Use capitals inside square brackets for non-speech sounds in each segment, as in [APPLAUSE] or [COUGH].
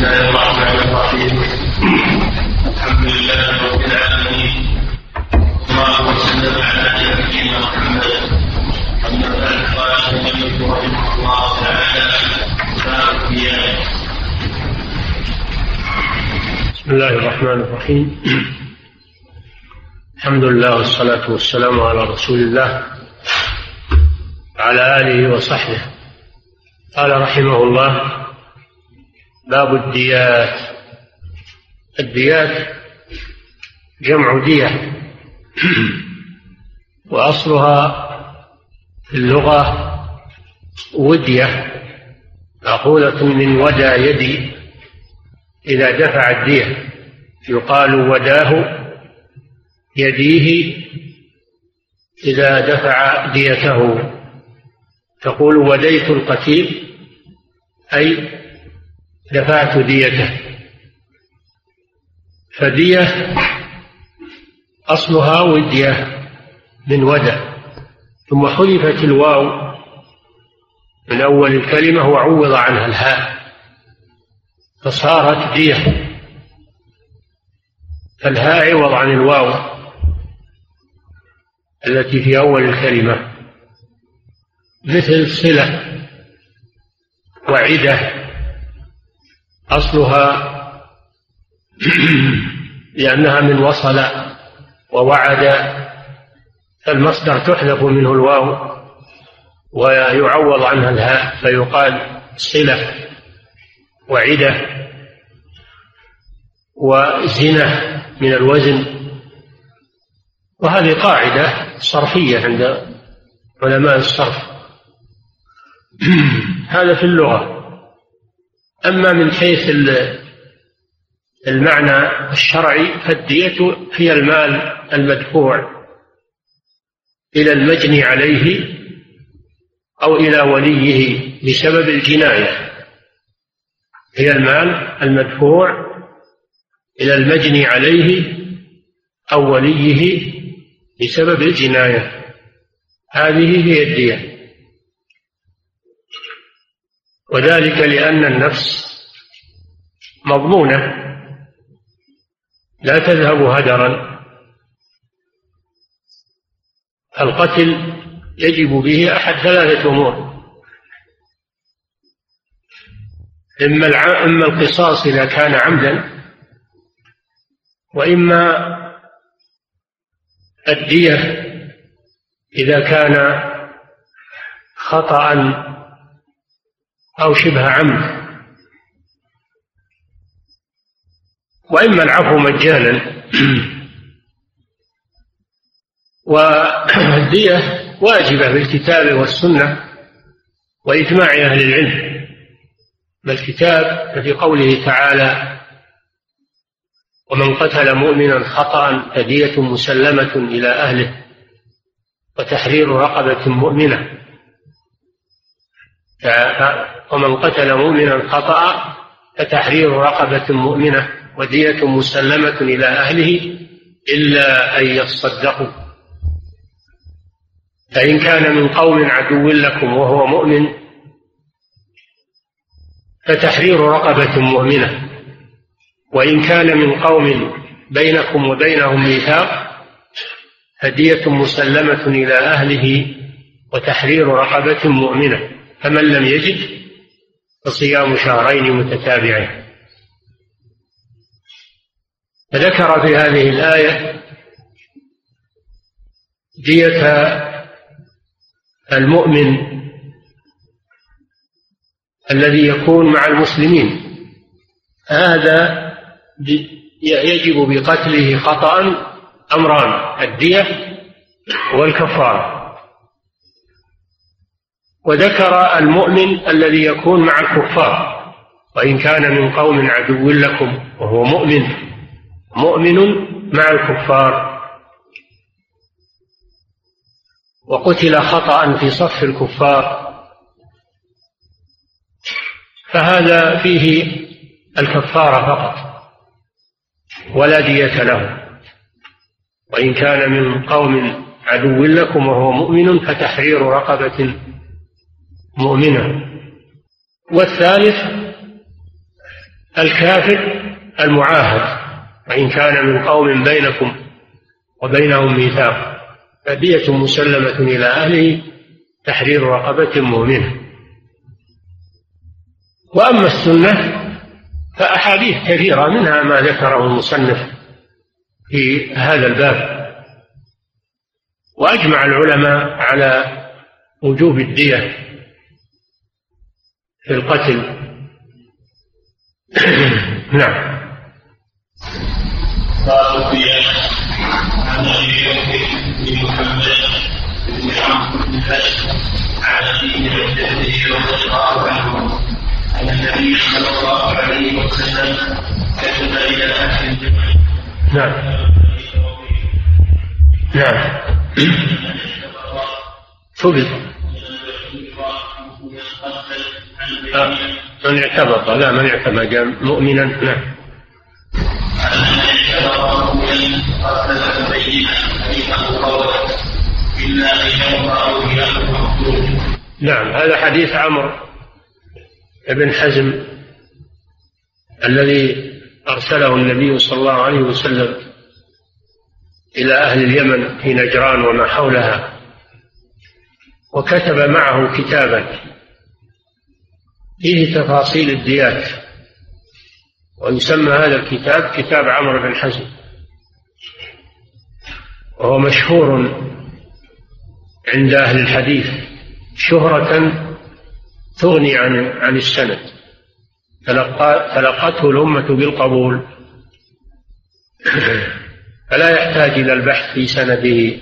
الله الرحمن الرحيم الحمد لله رب العالمين اللهم على نبينا قال الله تعالى بسم الله الرحمن الرحيم. الحمد لله والصلاة والسلام على رسول الله وعلى آله وصحبه. قال رحمه الله باب الديات. الديات جمع دية. [CLEARS THROAT] وأصلها في اللغة ودية مأخوذة من ودى يدي إذا دفع الدية. يقال وداه يديه إذا دفع ديته. تقول وديت القتيل أي دفعت ديته. فدية أصلها ودية من ودى ثم حذفت الواو من أول الكلمة وعوض عنها الهاء. فصارت دية. فالهاء عوض عن الواو التي في أول الكلمة. مثل صلة وعدة أصلها [CLEARS THROAT] لأنها من وصل ووعد فالمصدر تحذف منه الواو ويعوض عنها الهاء فيقال صلة وعدة وزنة من الوزن. وهذه قاعدة صرفية عند علماء الصرف. [CLEARS THROAT] هذا في اللغة. أما من حيث المعنى الشرعي فالدية هي المال المدفوع إلى المجني عليه أو إلى وليه بسبب الجناية. هي المال المدفوع إلى المجني عليه أو وليه بسبب الجناية. هذه هي الدية. وذلك لأن النفس مضمونة لا تذهب هدرا. القتل يجب به أحد ثلاثة أمور. إما إما القصاص إذا كان عمدا وإما الدية إذا كان خطأ أو شبه عمد وإما العفو مجانا. [CLEARS THROAT] والدية واجبة بالكتاب والسنة وإجماع أهل العلم. بالكتاب ففي قوله تعالى ومن قتل مؤمنا خطأ فدية مسلمة إلى أهله وتحرير رقبة مؤمنة. ومن قتل مؤمنا خطأ فتحرير رقبة مؤمنة ودية مسلمة إلى أهله إلا أن يصدقوا. فإن كان من قوم عدو لكم وهو مؤمن فتحرير رقبة مؤمنة. وإن كان من قوم بينكم وبينهم ميثاق فدية مسلمة إلى أهله وتحرير رقبة مؤمنة. فمن لم يجد فصيام شهرين متتابعين. فذكر في هذه الآية دية المؤمن الذي يكون مع المسلمين. هذا يجب بقتله خطأ أمران الدية والكفارة. وذكر المؤمن الذي يكون مع الكفار وإن كان من قوم عدو لكم وهو مؤمن مؤمن مع الكفار. وقتل خطأ في صف الكفار. فهذا فيه الكفارة فقط ولا دية له. وإن كان من قوم عدو لكم وهو مؤمن فتحرير رقبة مؤمنة. والثالث الكافر المعاهد وإن كان من قوم بينكم وبينهم ميثاق فدية مسلمة إلى أهله تحرير رقبة مؤمنة. وأما السنة فأحاديث كثيرة منها ما ذكره المصنف في هذا الباب. وأجمع العلماء على وجوب الدية. في القتل. [COUGHS] نعم. قال سفيان عن ابي بكر بن محمد بن عمرو بن حزم عن ابيه وجده رضي الله عنه أن النبي صلى الله عليه وسلم كتب إلى أهل الجبل نعم. نعم. سبق من اعتبط لا من اعتبط مؤمنا نعم. نعم هذا حديث عمرو بن حزم الذي أرسله النبي صلى الله عليه وسلم إلى أهل اليمن في نجران وما حولها وكتب معه كتابا فيه تفاصيل الديات ويسمى هذا الكتاب كتاب عمرو بن حزم. وهو مشهور عند أهل الحديث شهرة تغني عن عن السند. تلقته الأمة بالقبول. [CLEARS THROAT] فلا يحتاج إلى البحث في سنده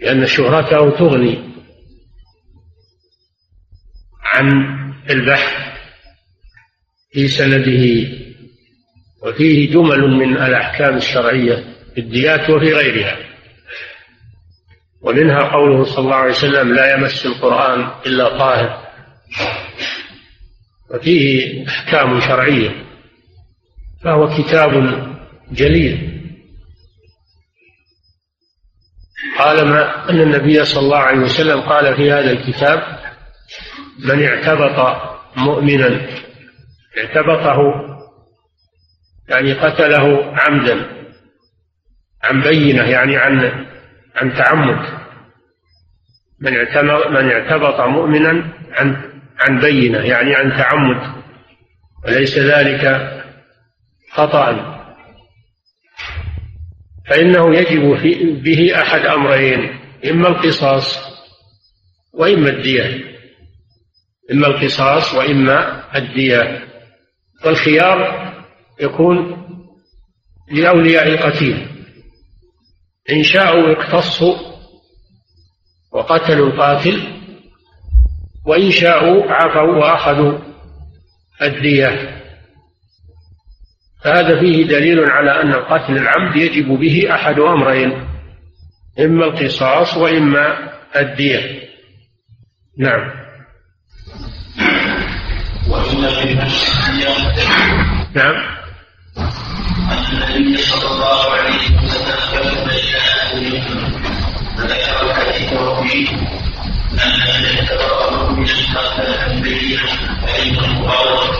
لأن شهرته تغني. عن البحث في سنده وفيه جمل من الأحكام الشرعية في الديات وفي غيرها. ومنها قوله صلى الله عليه وسلم لا يمس القرآن إلا طاهر وفيه أحكام شرعية فهو كتاب جليل. قال ما أن النبي صلى الله عليه وسلم قال في هذا الكتاب من اعتبط مؤمنا اعتبطه يعني قتله عمدا عن بينة يعني عن عن تعمد. من من اعتبط مؤمنا عن عن بينة يعني عن تعمد. وليس ذلك خطأ. فإنه يجب في به أحد أمرين إما القصاص وإما الدية. إما القصاص وإما الدية والخيار يكون لأولياء القتيل. إن شاءوا اقتصوا وقتلوا القاتل وإن شاءوا عفوا وأخذوا الدية فهذا فيه دليل على أن القتل العمد يجب به أحد أمرين إما القصاص وإما الدية نعم. وإن نعم. أن النبي صلى الله عليه وسلم كتب إلى أهل فذكر الحديث وفيه أن من القتل فإنه غلط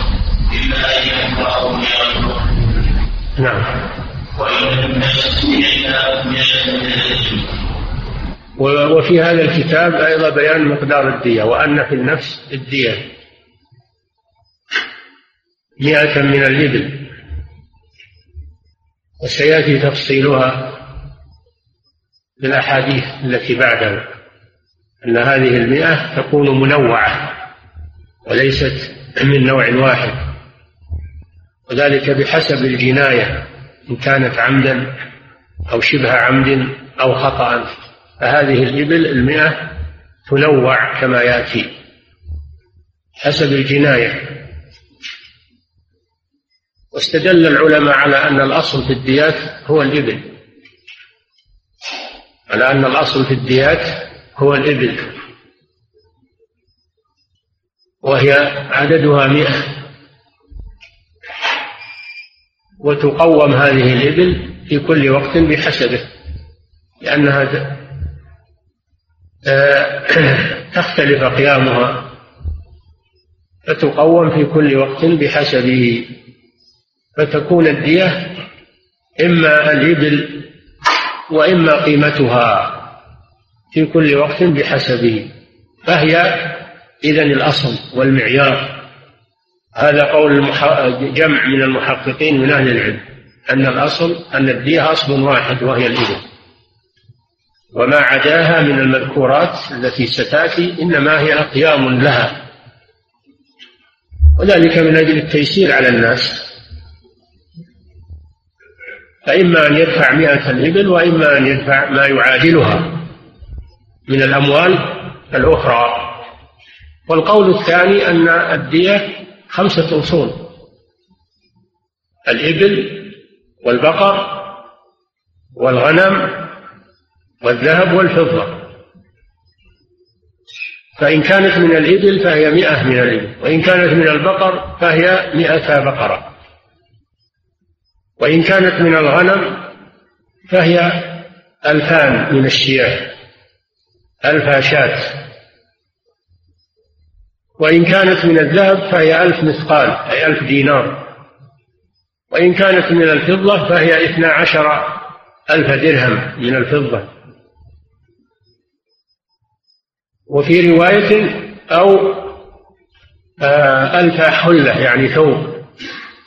إلا أن نعم. وفي هذا الكتاب أيضا بيان مقدار الدية وأن في النفس الدية. مئة من الإبل. وسيأتي تفصيلها في الأحاديث التي بعده أن هذه المئة تكون منوعة وليست من نوع واحد. وذلك بحسب الجناية إن كانت عمدا أو شبه عمد أو خطأ. فهذه الإبل المئة تنوع كما يأتي. حسب الجناية. واستدل العلماء على أن الأصل في الديات هو الإبل. على أن الأصل في الديات هو الإبل. وهي عددها مئة. وتقوم هذه الإبل في كل وقت بحسبه لأنها آه، [CLEARS THROAT] تختلف قيامها فتقوم في كل وقت بحسبه. فتكون الدية إما الإبل وإما قيمتها في كل وقت بحسبه فهي إذن الأصل والمعيار. هذا قول جمع من المحققين من أهل العلم أن الأصل أن الدية أصل واحد وهي الإبل. وما عداها من المذكورات التي ستأتي إنما هي أقيام لها. وذلك من أجل التيسير على الناس. فإما أن يدفع مئة الإبل وإما أن يدفع ما يعادلها من الأموال الأخرى. والقول الثاني أن الدية خمسة أصول. الإبل والبقر والغنم والذهب والفضة. فإن كانت من الإبل فهي مئة من الإبل وإن كانت من البقر فهي مئة بقرة. وإن كانت من الغنم فهي ألفان من الشياه ألف شاة. وإن كانت من الذهب فهي ألف مثقال أي ألف دينار. وإن كانت من الفضة فهي اثنا عشر ألف درهم من الفضة. وفي رواية أو آه، ألف حلة يعني ثوب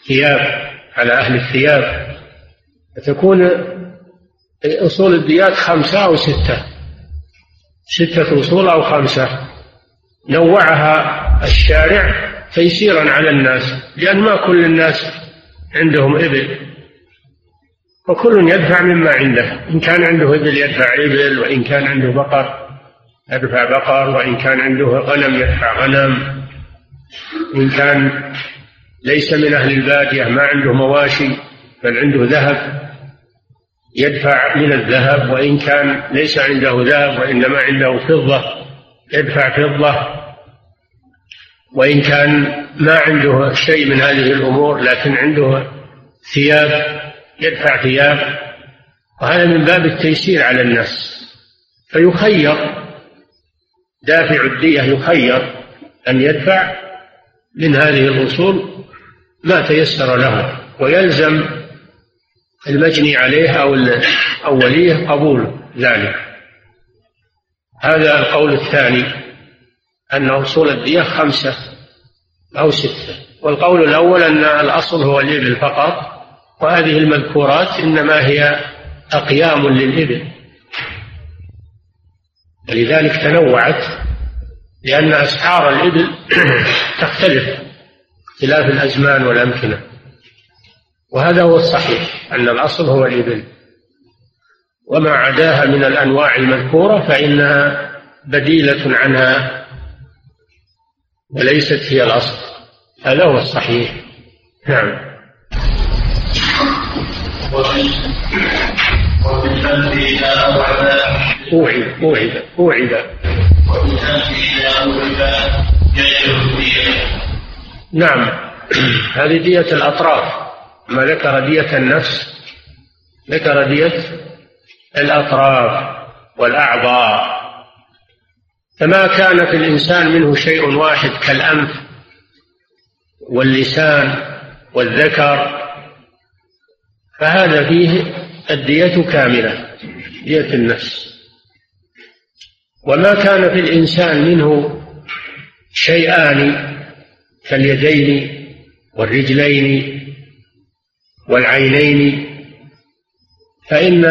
ثياب. على أهل الثياب فتكون أصول الديات خمسة أو ستة. ستة أصول أو خمسة. نوعها الشارع تيسيرا على الناس لأن ما كل الناس عندهم إبل. وكل يدفع مما عنده. إن كان عنده إبل يدفع إبل وإن كان عنده بقر يدفع بقر وإن كان عنده غنم يدفع غنم. إن كان ليس من أهل البادية ما عنده مواشي بل عنده ذهب. يدفع من الذهب وإن كان ليس عنده ذهب وإنما عنده فضة يدفع فضة. وإن كان ما عنده شيء من هذه الأمور لكن عنده ثياب يدفع ثياب. وهذا من باب التيسير على الناس. فيخير دافع الدية يخير أن يدفع من هذه الأصول. ما تيسر له ويلزم المجني عليه أو أو وليه قبول ذلك. هذا القول الثاني أن أصول الدية خمسة أو ستة. والقول الأول أن الأصل هو الإبل فقط وهذه المذكورات إنما هي أقيام للإبل. ولذلك تنوعت لأن أسعار الإبل [CLEARS THROAT] تختلف. اختلاف الأزمان والأمكنة. وهذا هو الصحيح أن الأصل هو الإبل. وما عداها من الأنواع المذكورة فإنها بديلة عنها وليست هي الأصل. هذا هو الصحيح. نعم. وبالأمر إذا وبالأمر إذا أوعد. يجب الدية نعم. [CLEARS THROAT] هذه دية الأطراف. ما ذكر دية النفس؟ ذكر دية الأطراف والأعضاء. فما كان في الإنسان منه شيء واحد كالأنف واللسان والذكر فهذا فيه الدية كاملة دية النفس. وما كان في الإنسان منه شيئان كاليدين والرجلين والعينين فإن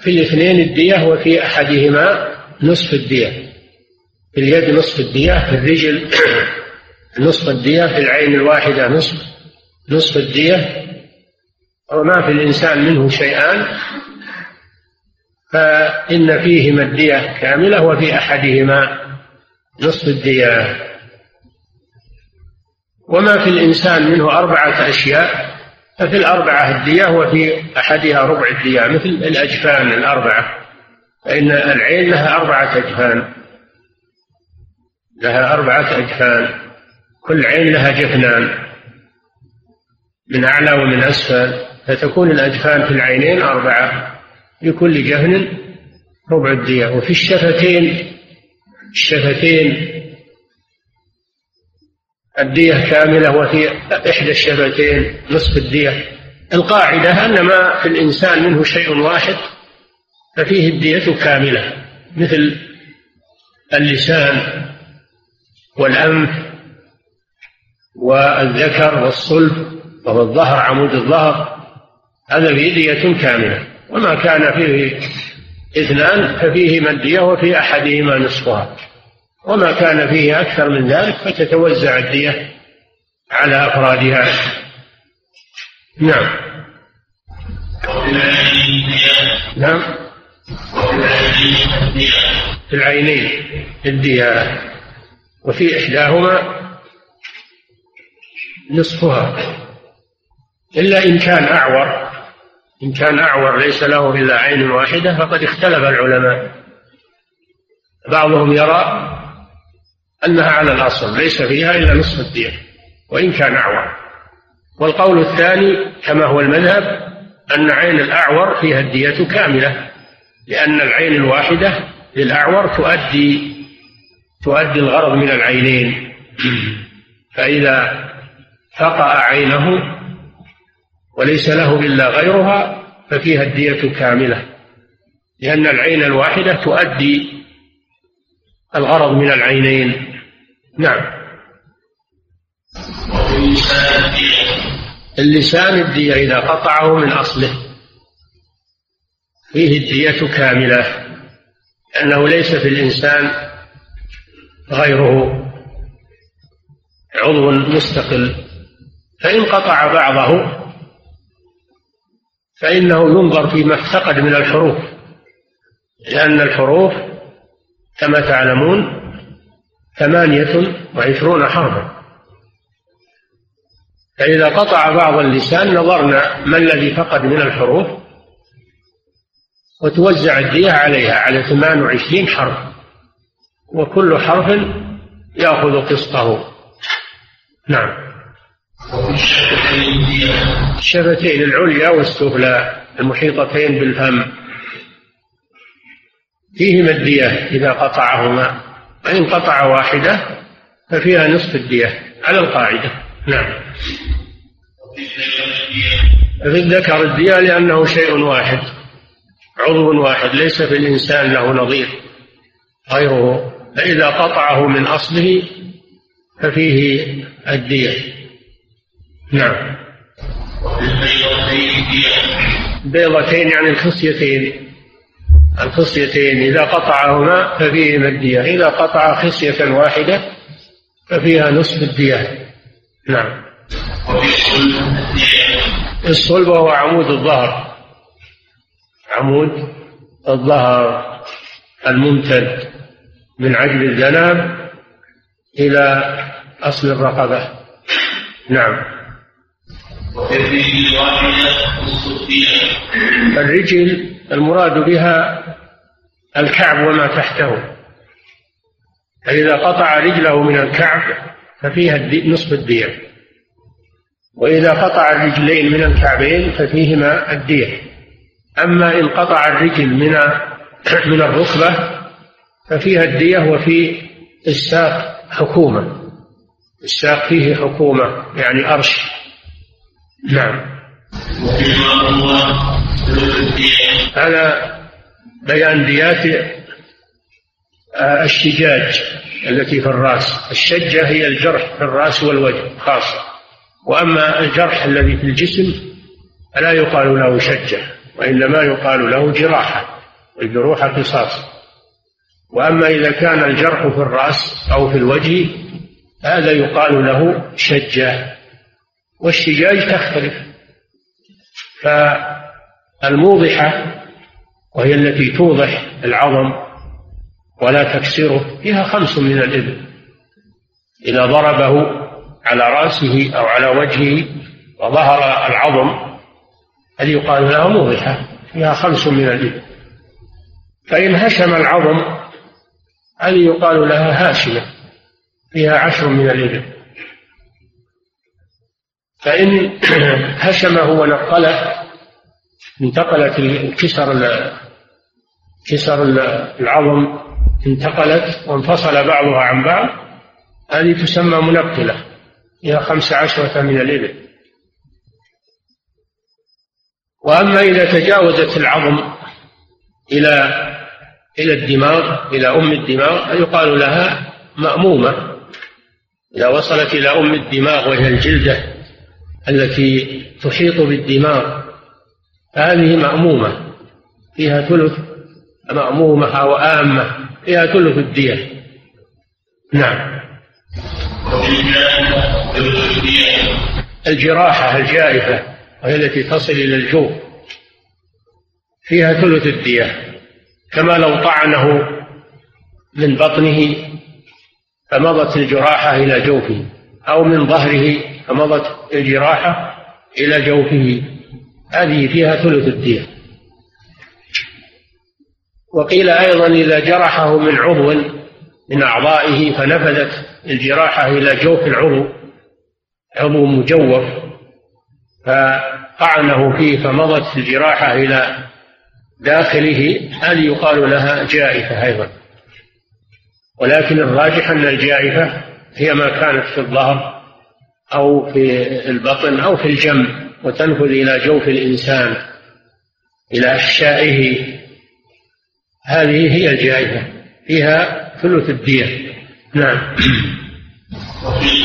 في الاثنين الدية وفي أحدهما نصف الدية. في اليد نصف الدية في الرجل [COUGHS] نصف الدية في العين الواحدة نصف نصف الدية. وما في الإنسان منه شيئان فإن فيهما الدية كاملة وفي أحدهما نصف الدية. وما في الإنسان منه أربعة أشياء ففي الأربعة الدية وفي أحدها ربع الدية مثل الأجفان الأربعة فإن العين لها أربعة أجفان لها أربعة أجفان كل عين لها جفنان من أعلى ومن أسفل فتكون الأجفان في العينين أربعة لكل جفن ربع الدية وفي الشفتين الشفتين الدية كاملة وفي إحدى الشفتين نصف الدية. القاعدة أن ما في الإنسان منه شيء واحد ففيه الدية كاملة مثل اللسان والأنف والذكر والصلب وهو الظهر عمود الظهر. هذا فيه دية كاملة. وما كان فيه إثنان ففيهما الدية وفي أحدهما نصفها. وما كان فيه أكثر من ذلك فتتوزع الدية على أفرادها. نعم. نعم. في العينين الدية. وفي إحداهما نصفها. إلا إن كان أعور إن كان أعور ليس له إلا عين واحدة فقد اختلف العلماء. بعضهم يرى أنها على الأصل ليس فيها إلا نصف الدية وإن كان أعور. والقول الثاني كما هو المذهب أن عين الأعور فيها الدية كاملة لأن العين الواحدة للأعور تؤدي تؤدي الغرض من العينين. فإذا فقأ عينه وليس له إلا غيرها ففيها الدية كاملة لأن العين الواحدة تؤدي الغرض من العينين. نعم. اللسان الدية إذا قطعه من أصله. فيه الدية كاملة لأنه ليس في الإنسان غيره عضو مستقل. فإن قطع بعضه فإنه ينظر فيما افتقد من الحروف لأن الحروف كما تعلمون ثمانية وعشرون حرفا. فإذا قطع بعض اللسان نظرنا ما الذي فقد من الحروف وتوزع الدية عليها على ثمان وعشرين حرف وكل حرف يأخذ قسطه. نعم. الشفتين العليا والسفلى المحيطتين بالفم. فيهما الدية إذا قطعهما؟ وإن قطع واحدة ففيها نصف الدية على القاعدة. نعم. في الذكر الدية لأنه شيء واحد عضو واحد ليس في الإنسان له نظير غيره. فإذا قطعه من أصله ففيه الدية. نعم. بيضتين يعني الخصيتين. الخصيتين إذا قطعهما ففيهما الدية إذا قطع خصية واحدة ففيها نصف الدية نعم. الصلب هو عمود الظهر. عمود الظهر الممتد من عجل الذنب إلى أصل الرقبة. نعم. الرجل المراد بها الكعب وما تحته. فإذا قطع رجله من الكعب ففيها نصف الدية وإذا قطع الرجلين من الكعبين ففيهما الدية أما إن قطع الرجل من [CLEARS THROAT] من الركبة ففيها الدية وفي الساق حكومة. الساق فيه حكومة يعني أرش. نعم. هذا بيان ديات آه، الشجاج التي في الرأس. الشجة هي الجرح في الرأس والوجه خاصة وأما الجرح الذي في الجسم فلا يقال له شجة وإنما يقال له جراحة والجروح قصاص. وأما إذا كان الجرح في الرأس أو في الوجه هذا يقال له شجة. والشجاج تختلف. فالموضحة وهي التي توضح العظم ولا تكسره فيها خمس من الإبل. إذا ضربه على رأسه أو على وجهه وظهر العظم هذه يقال لها موضحة؟ فيها خمس من الإبل. فإن هشم العظم هذه يقال لها هاشمة؟ فيها عشر من الإبل. فإن [CLEARS THROAT] هشمه ونقله انتقلت كسر كسر العظم انتقلت وانفصل بعضها عن بعض. هذه تسمى منقلة فيها خمس عشرة من الإبل. وأما إذا تجاوزت العظم إلى إلى الدماغ إلى أم الدماغ يقال لها مأمومة. إذا وصلت إلى أم الدماغ وهي الجلدة التي تحيط بالدماغ هذه مأمومة فيها ثلث مأمومة أو آمة فيها ثلث الدية. نعم. الجراحة الجائفة وهي التي تصل إلى الجوف فيها ثلث الدية. كما لو طعنه من بطنه فمضت الجراحة إلى جوفه أو من ظهره فمضت الجراحة إلى جوفه. هذه فيها ثلث الدية. وقيل أيضا إذا جرحه من عضو من أعضائه فنفذت الجراحة إلى جوف العضو عضو مجوف فطعنه فيه فمضت الجراحة إلى داخله هذه يقال لها جائفة أيضا. ولكن الراجح أن الجائفة هي ما كانت في الظهر أو في البطن أو في الجنب وتنفذ إلى جوف الإنسان إلى أحشائه هذه هي الجائفة فيها ثلث الدية. نعم. وفي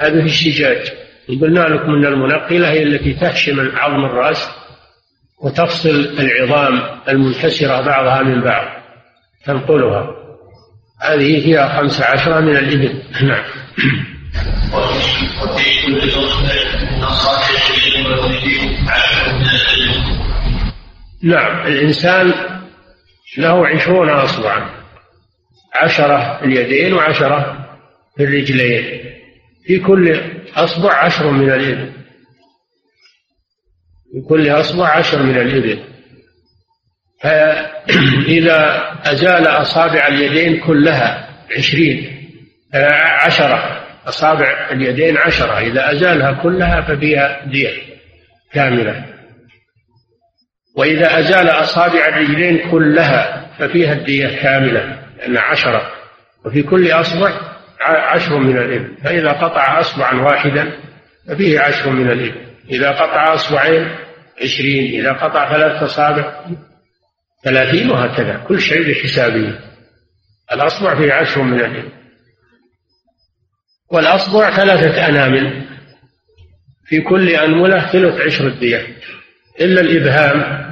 هذه الشجاج قلنا لكم أن المنقلة هي التي تهشم عظم الرأس وتفصل العظام المنكسرة بعضها من بعض. تنقلها. هذه فيها خمس عشرة من الإبل. نعم. وفي كل نعم الإنسان له عشرون أصبعا عشرة في اليدين وعشرة في الرجلين. في كل أصبع عشر من الإبل. في كل أصبع عشر من الإبل. فإذا أزال أصابع اليدين كلها عشرين عشرة أصابع اليدين عشرة. إذا أزالها كلها ففيها دية كاملة. وإذا أزال أصابع الرجلين كلها ففيها الدية كاملة لأن عشرة وفي كل أصبع عشر من الإبل. فإذا قطع أصبعا واحدا ففيه عشر من الإبل. إذا قطع أصبعين عشرين إذا قطع ثلاثة أصابع ثلاثين وهكذا. كل شيء بحسابه. الأصبع فيه عشر من الإبل. والأصبع ثلاثة أنامل. في كل أنملة ثلث عشر الدية. إلا الإبهام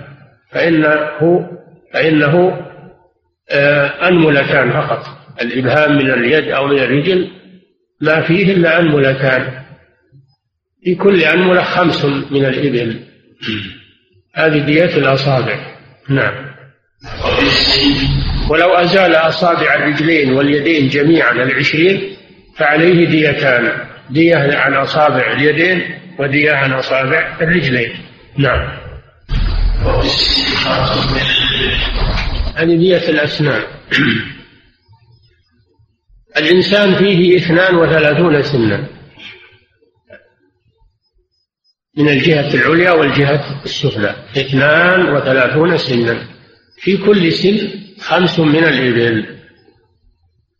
فإنه فإنه آه، أنملتان فقط. الإبهام من اليد أو من الرجل ما فيه إلا أنملتان. في كل أنملة خمس من الإبل. هذه دية الأصابع. نعم. ولو أزال أصابع الرجلين واليدين جميعا العشرين فعليه ديتان. دية عن أصابع اليدين ودية عن أصابع الرجلين. نعم. هذه دية الأسنان [CLEARS THROAT] الإنسان فيه اثنان وثلاثون سنا من الجهة العليا والجهة السفلى. اثنان وثلاثون سنا في كل سن خمس من الإبل.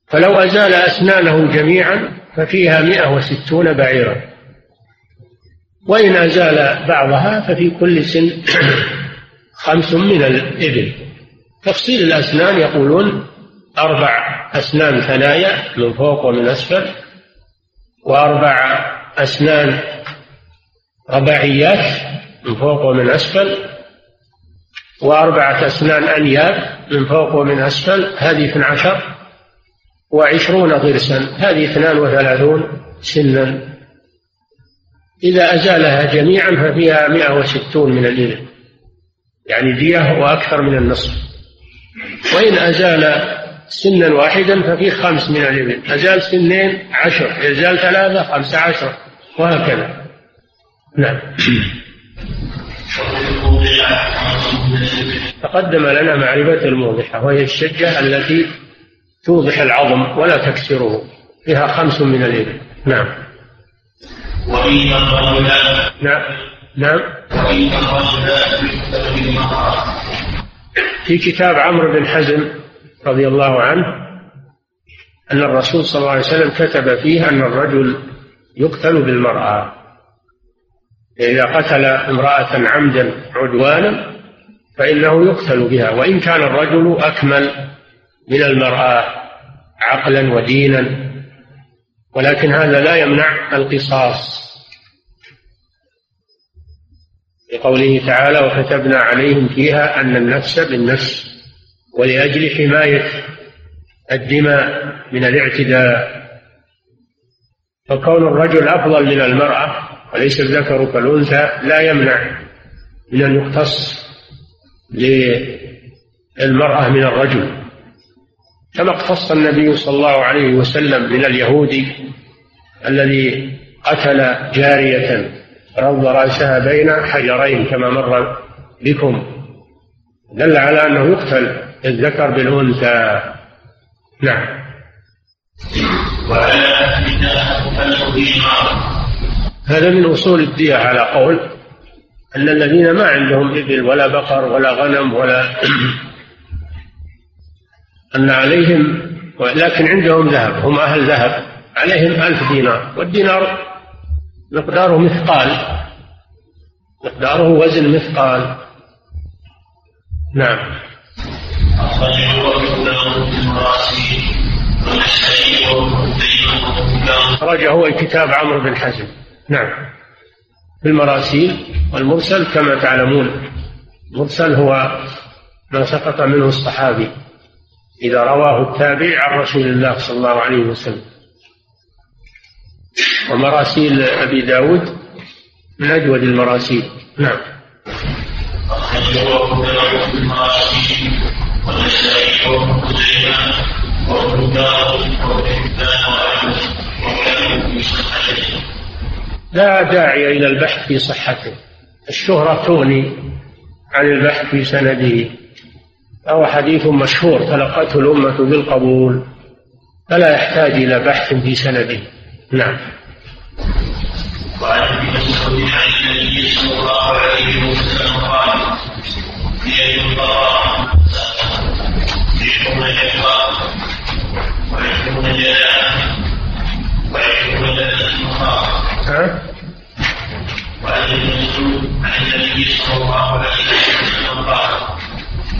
فلو أزال أسنانه جميعا ففيها مئة وستون بعيرا. وإن أزال بعضها ففي كل سن [CLEARS THROAT] خمس من الإبل. تفصيل الأسنان يقولون أربع أسنان ثنايا من فوق ومن أسفل وأربع أسنان رباعيات من فوق ومن أسفل وأربعة أسنان أنياب من فوق ومن أسفل هذه اثنى عشر وعشرون ضرسا هذه اثنان وثلاثون سنا. إذا أزالها جميعا ففيها مئة وستون من الإبل. يعني دية وأكثر من النصف. وإن أزال سنا واحدا ففيه خمس من الإبل. أزال سنين عشر يزال ثلاثة خمسة عشر وهكذا. نعم. تقدم لنا معرفة الموضحة وهي الشجة التي توضح العظم ولا تكسره. فيها خمس من الإبل. نعم. وإن نعم نعم وإن الرجلان في كتاب عمرو بن حزم رضي الله عنه أن الرسول صلى الله عليه وسلم كتب فيه أن الرجل يقتل بالمرأة. إذا قتل امرأة عمدا عدوانا فإنه يقتل بها وإن كان الرجل أكمل من المرأة عقلا ودينا ولكن هذا لا يمنع القصاص. لقوله تعالى وكتبنا عليهم فيها أن النفس بالنفس ولأجل حماية الدماء من الاعتداء. فكون الرجل أفضل من المرأة وليس الذكر كالأنثى لا يمنع من أن يقتص للمرأة من الرجل. كما اقتص النبي صلى الله عليه وسلم من اليهودي الذي قتل جارية رض رأسها بين حجرين كما مر بكم دل على أنه يقتل الذكر بالأنثى. نعم. هذا من أصول الدية على قول أن الذين ما عندهم إبل ولا بقر ولا غنم ولا [CLEARS THROAT] أن عليهم لكن عندهم ذهب هم أهل ذهب عليهم ألف دينار والدينار مقداره مثقال مقداره وزن مثقال. نعم. أخرجه هو كتاب عمرو بن حزم. نعم. في المراسيل والمرسل كما تعلمون المرسل هو ما سقط منه الصحابي. إذا رواه التابع عن رسول الله صلى الله عليه وسلم. ومراسيل أبي داود من أجود المراسيل. نعم. لا داعي إلى البحث في صحته. الشهرة تغني عن البحث في سنده. فهو حديث مشهور تلقته الأمة بالقبول فلا يحتاج إلى بحث في سنده. نعم. وعن مسعود عن النبي صلى الله عليه وسلم قال يد يحكم ويحكم ويحكم المخاض وعن ابن مسعود عن النبي صلى الله عليه وسلم قال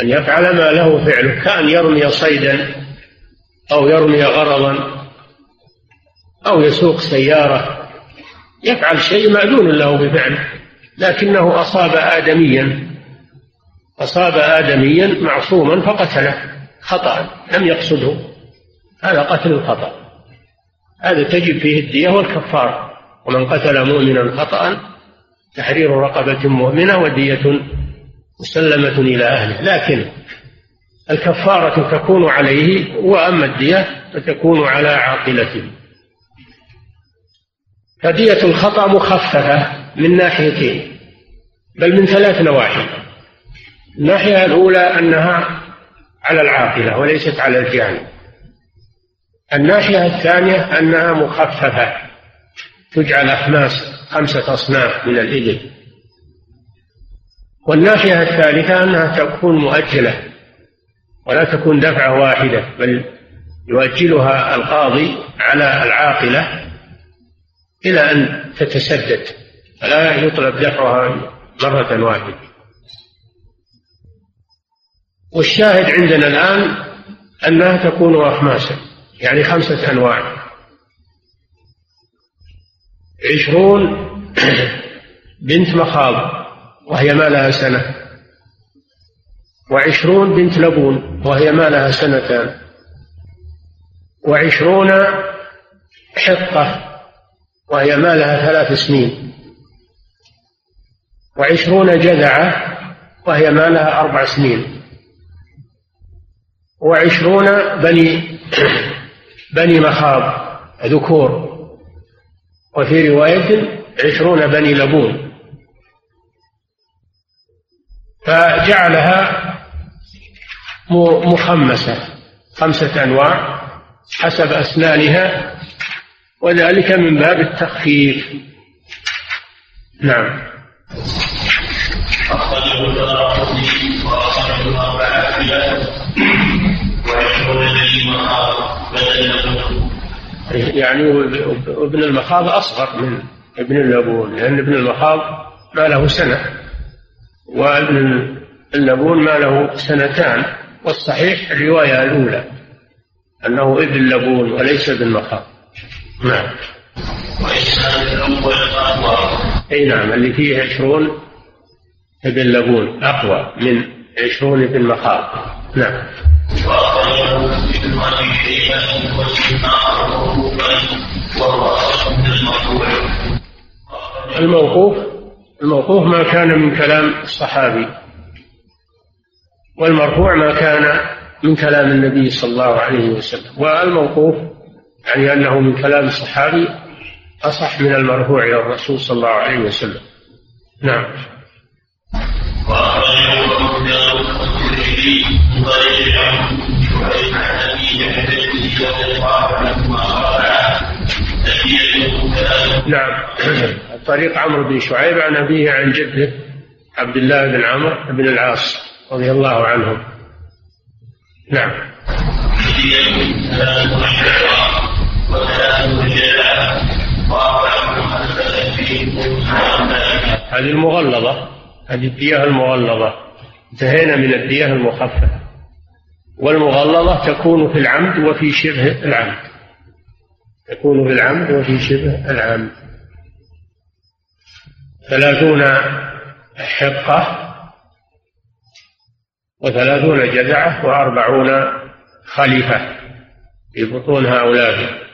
أن يفعل ما له فعله كأن يرمي صيدا أو يرمي غرضا أو يسوق سيارة. يفعل شيء مأذون له بفعله لكنه أصاب آدميا. أصاب آدميا معصوما فقتله خطأ لم يقصده. هذا قتل الخطأ. هذا تجب فيه الدية والكفارة. ومن قتل مؤمنا خطأ تحرير رقبة مؤمنة ودية مسلمة إلى أهله. لكن الكفارة تكون عليه وأما الدية فتكون على عاقلته. فدية الخطأ مخففة من ناحيتين بل من ثلاث نواحي. الناحية الأولى أنها على العاقلة وليست على الجاني الناحية الثانية أنها مخففة تجعل أخماس خمسة أصناف من الإبل. والناحية الثالثة أنها تكون مؤجلة ولا تكون دفعة واحدة بل يؤجلها القاضي على العاقلة إلى أن تتسدد فلا يطلب دفعها مرة واحدة. والشاهد عندنا الآن أنها تكون أخماسا يعني خمسة أنواع. عشرون [COUGHS] بنت مخاض. وهي ما لها سنة. وعشرون بنت لبون وهي ما لها سنتان. وعشرون حقة وهي ما لها ثلاث سنين. وعشرون جذعة وهي ما لها أربع سنين. وعشرون بني [CLEARS THROAT] بني مخاض ذكور. وفي رواية عشرون بني لبون. فجعلها مخمسة خمسة أنواع حسب أسنانها وذلك من باب التخفيف. نعم. أخرجه الدارقطني وأخرجه الأربعة يعني ابن المخاض أصغر من ابن اللبون لأن ابن المخاض ما له سنة. وابن اللبون ما له سنتان والصحيح الرواية الأولى أنه ابن لبون وليس ابن مخاض نعم. أي نعم اللي فيه عشرون ابن لبون أقوى من عشرون ابن مخاض نعم. الموقوف الموقوف ما كان من كلام الصحابي والمرفوع ما كان من كلام النبي صلى الله عليه وسلم. والموقوف يعني أنه من كلام الصحابي أصح من المرفوع إلى الرسول صلى الله عليه وسلم. نعم. نعم. طريق عمرو بن شعيب عن أبيه عن جده عبد الله بن عمرو بن العاص رضي الله عنهم. نعم. هذه المغلظة هذه الدية المغلظة انتهينا من الدية المخففة. والمغلظة تكون في العمد وفي شبه العمد. تكون في العمد وفي شبه. العمد ثلاثون حقة وثلاثون جذعة وأربعون خليفة في بطون هؤلاء.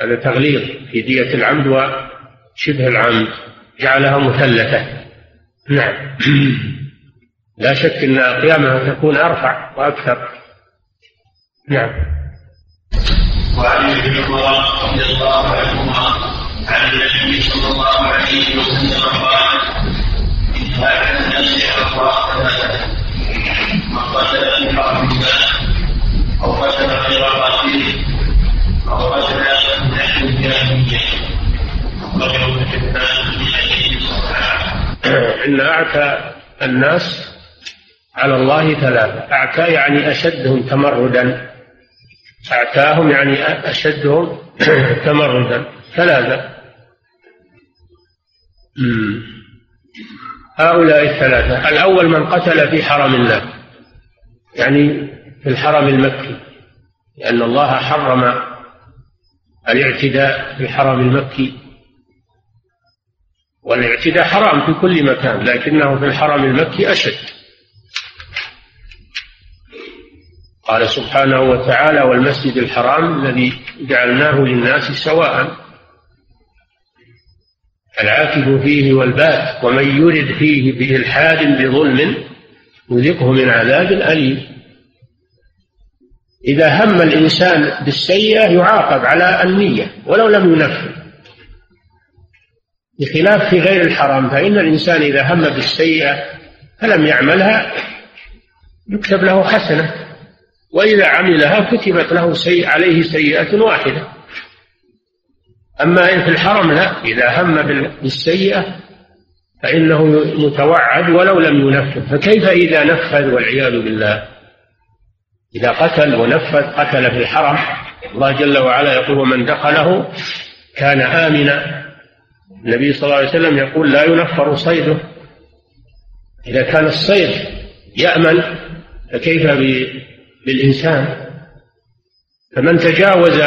هذا تغليظ في دية العمد وشبه العمد. جعلها مثلثة. نعم. لا شك أن قيامها تكون أرفع وأكثر. نعم. وعن ابن عمر رضي الله عنهما عن النبي صلى الله عليه وسلم قال إن هذا الناس أخطاء ثلاثة من قتل في حرب الله أو قتل غير قاتله أو قتل نحو الجاهلية إن أعتى الناس على الله ثلاثة. أعتى يعني أشدهم تمردا. أعتاهم يعني أشدهم [CLEARS THROAT] تمردا ثلاثة هؤلاء الثلاثة الأول من قتل في حرم الله يعني في الحرم المكي لأن الله حرم الاعتداء في الحرم المكي. والاعتداء حرام في كل مكان لكنه في الحرم المكي أشد. قال سبحانه وتعالى والمسجد الحرام الذي جعلناه للناس سواء العاكف فيه والباد ومن يرد فيه بإلحاد بظلم يذقه من عذاب أليم. إذا هم الإنسان بالسيئة يعاقب على النية ولو لم ينفذ. بخلاف في غير الحرام فإن الإنسان إذا هم بالسيئة فلم يعملها يكتب له حسنة. وإذا عملها كتبت له سيء عليه سيئة واحدة. أما إن في الحرم لا إذا هم بالسيئة فإنه متوعد ولو لم ينفذ. فكيف إذا نفذ والعياذ بالله؟ إذا قتل ونفذ قتل في الحرم الله جل وعلا يقول ومن دخله كان آمنا. النبي صلى الله عليه وسلم يقول لا ينفر صيده. إذا كان الصيد يأمن فكيف بالإنسان فمن تجاوز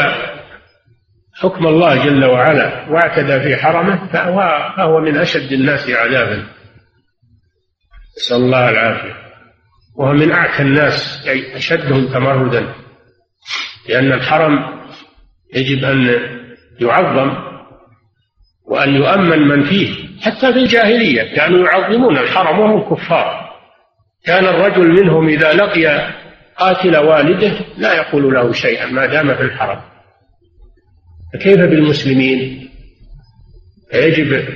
حكم الله جل وعلا واعتدى في حرمه فهو, فهو من أشد الناس عذابا. نسأل الله العافية. وهو من أعتى الناس أي أشدهم تمردا لأن الحرم يجب أن يعظم وأن يؤمن من فيه حتى في الجاهلية كانوا يعظمون الحرم وهم كفار. كان الرجل منهم إذا لقي قاتل والده لا يقول له شيئا ما دام في الحرم. فكيف بالمسلمين؟ يجب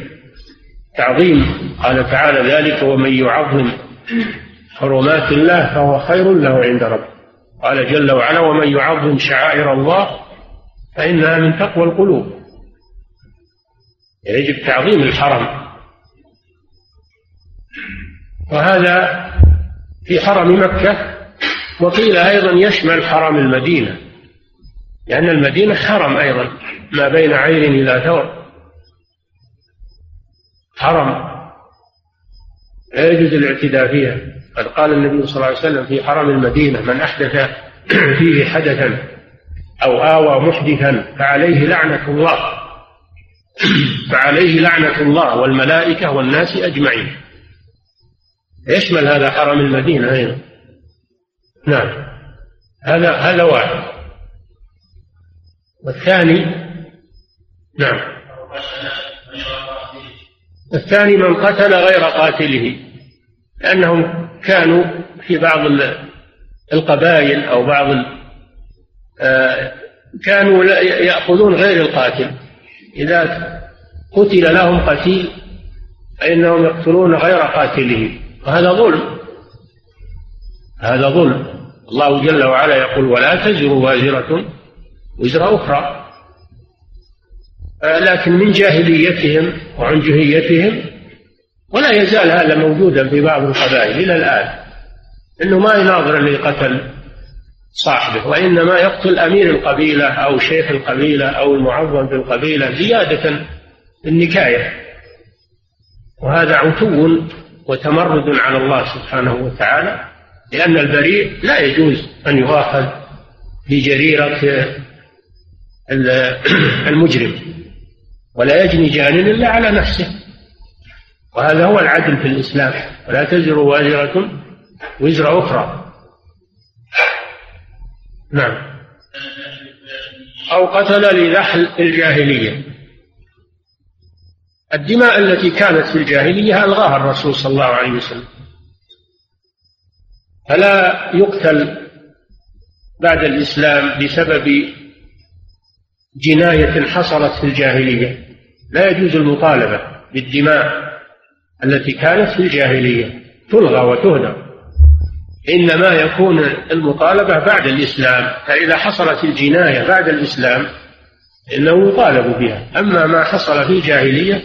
تعظيم قال تعالى ذلك ومن يعظم حرمات الله فهو خير له عند ربه. قال جل وعلا ومن يعظم شعائر الله فإنها من تقوى القلوب. يجب تعظيم الحرم. وهذا في حرم مكة وقيل أيضا يشمل حرم المدينة لأن المدينة حرم أيضا ما بين عير إلى ثور. حرم. لا يجوز الاعتداء فيها. قد قال النبي صلى الله عليه وسلم في حرم المدينة من أحدث [CLEARS THROAT] فيه حدثا أو آوى محدثا فعليه لعنة الله. [CLEARS THROAT] فعليه لعنة الله والملائكة والناس أجمعين. يشمل هذا حرم المدينة أيضا. نعم. هذا هذا واحد. والثاني نعم. الثاني من قتل غير قاتله لأنهم كانوا في بعض القبائل أو بعض آه، كانوا يأخذون غير القاتل. إذا قتل لهم قتيل فإنهم يقتلون غير قاتله. وهذا ظلم. هذا ظلم. الله جل وعلا يقول ولا تزر وازرة وزر أخرى. لكن من جاهليتهم وعنجهيتهم ولا يزال هذا موجودا في بعض القبائل إلى الآن أنه ما يناظر اللي قتل صاحبه وإنما يقتل أمير القبيلة أو شيخ القبيلة أو المعظم في القبيلة زيادة النكاية. وهذا عتو وتمرد على الله سبحانه وتعالى. لأن البريء لا يجوز أن يؤاخذ بجريرة [CLEARS THROAT] المجرم ولا يجني جان إلا على نفسه. وهذا هو العدل في الإسلام. ولا تزر وازرة وزر أخرى. نعم. أو قتل لنحل الجاهلية. الدماء التي كانت في الجاهلية ألغاها الرسول صلى الله عليه وسلم. فلا يقتل بعد الإسلام بسبب جناية حصلت في الجاهلية. لا يجوز المطالبة بالدماء التي كانت في الجاهلية. تلغى وتهدر إنما يكون المطالبة بعد الإسلام. فإذا حصلت الجناية بعد الإسلام إنه يطالب بها. أما ما حصل في الجاهلية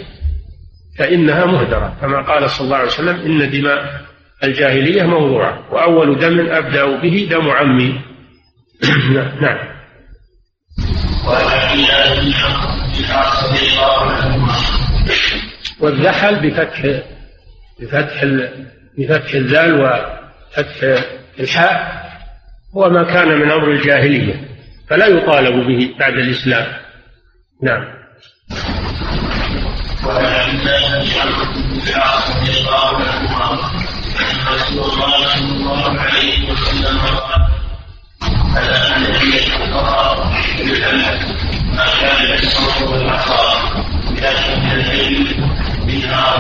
فإنها مهدرة. كما قال صلى الله عليه وسلم إن دماء الجاهلية موضوعة وأول دم أبدأ به دم عمي. [CLEARS THROAT] نعم. والذحل بفتح بفتح بفتح الذال وفتح الحاء هو ما كان من أمر الجاهلية فلا يطالب به بعد الإسلام. نعم. وعن بن عمرو رضي الله عنهما رسول الله صلى الله عليه وسلم قال الفقراء بالحمد ما كان منها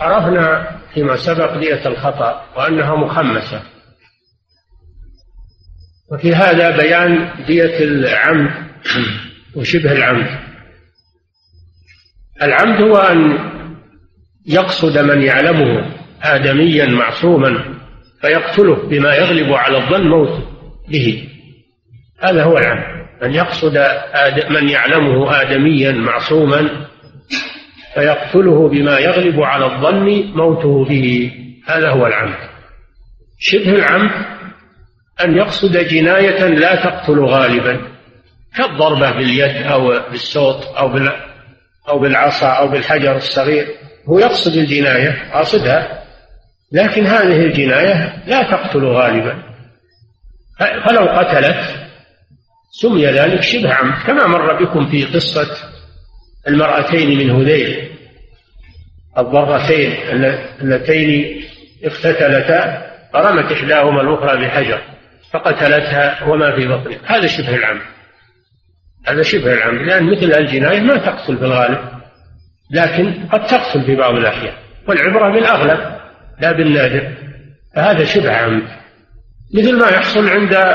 عرفنا فيما سبق دية الخطأ وأنها مخمسة. وفي هذا بيان دية العمد. وشبه العمد. العمد هو أن يقصد من يعلمه آدميا معصوما فيقتله بما يغلب على الظن موته به. هذا هو العمد. أن يقصد من يعلمه آدميا معصوما فيقتله بما يغلب على الظن موته به. هذا هو العمد. شبه العمد أن يقصد جناية لا تقتل غالبا. كالضربة باليد أو بالصوت أو أو بالعصا أو بالحجر الصغير. هو يقصد الجناية قاصدها. لكن هذه الجناية لا تقتل غالبا. فلو قتلت سمي ذلك شبه عمد كما مر بكم في قصة المرأتين من هذيل. الضرتين اللتين اقتتلتا فرمت إحداهما الأخرى بحجر فقتلتها وما في بطنها. هذا شبه العمد. هذا شبه العمد لأن مثل الجناية ما تقتل في الغالب لكن قد تقتل في بعض الأحيان والعبرة بالأغلب لا بالنادر. فهذا شبه عمد مثل ما يحصل عند [CLEARS THROAT]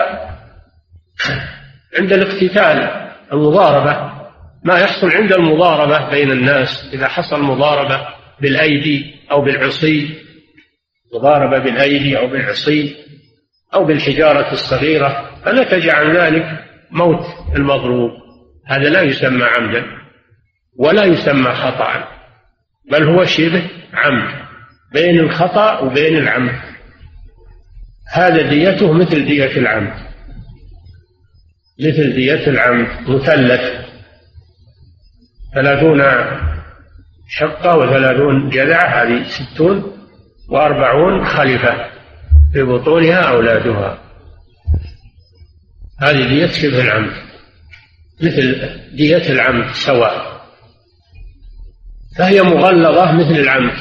عند الاقتتال المضاربة. ما يحصل عند المضاربة بين الناس إذا حصل مضاربة بالأيدي أو بالعصي مضاربة بالأيدي أو بالعصي أو بالحجارة الصغيرة فنتج عن ذلك موت المضروب هذا لا يسمى عمدا ولا يسمى خطأ بل هو شبه عمد بين الخطأ وبين العمد. هذا ديته مثل دية العمد مثل دية العمد مثلث. ثلاثون شقة وثلاثون جذعة هذه ستون وأربعون خلفة في بطونها أولادها. هذه دية شبه العمد مثل دية العمد سواء. فهي مغلظة مثل العمد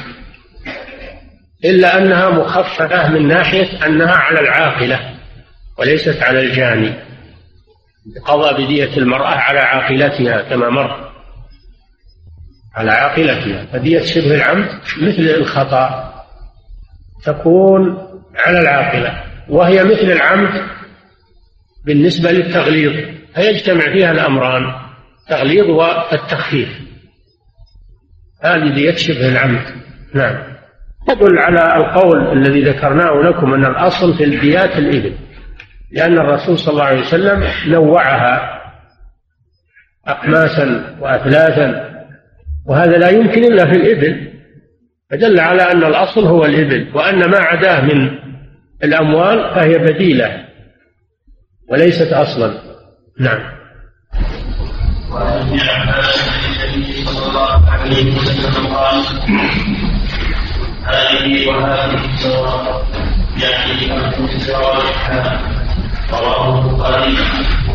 إلا أنها مخففة من ناحية أنها على العاقلة وليست على الجاني. قضى بدية المرأة على عاقلتها كما مر. على عاقلتها. فدية شبه العمد مثل الخطأ تكون على العاقلة وهي مثل العمد بالنسبة للتغليظ فيجتمع فيها الأمران التغليظ والتخفيف. هذه دية شبه العمد. نعم. تدل على القول الذي ذكرناه لكم أن الأصل في الديات الإبل لأن الرسول صلى الله عليه وسلم نوعها أقماسا وأثلاثا وهذا لا يمكن إلا في الإبل. فدل على أن الأصل هو الإبل وأن ما عداه من الأموال فهي بديلة. وليست أصلا. نعم. النبي صلى الله عليه وسلم قال هذه وهذه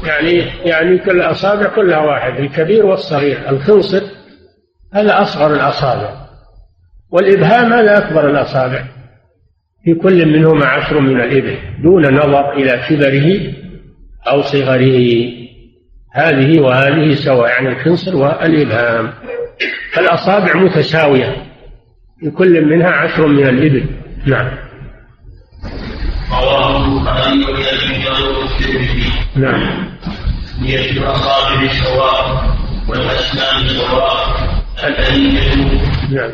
يعني يعني يعني كل الأصابع كلها واحد الكبير والصغير. الخنصر هذا أصغر الأصابع. والإبهام هذا أكبر الأصابع. في كل منهما عشر من الإبل دون نظر إلى كبره أو صغره هذه وهذه سواء يعني الخنصر والإبهام. فالأصابع متساوية. في كل منها عشر من الإبل. نعم. نعم. هي الاصابع سواء والاسنان سواء نعم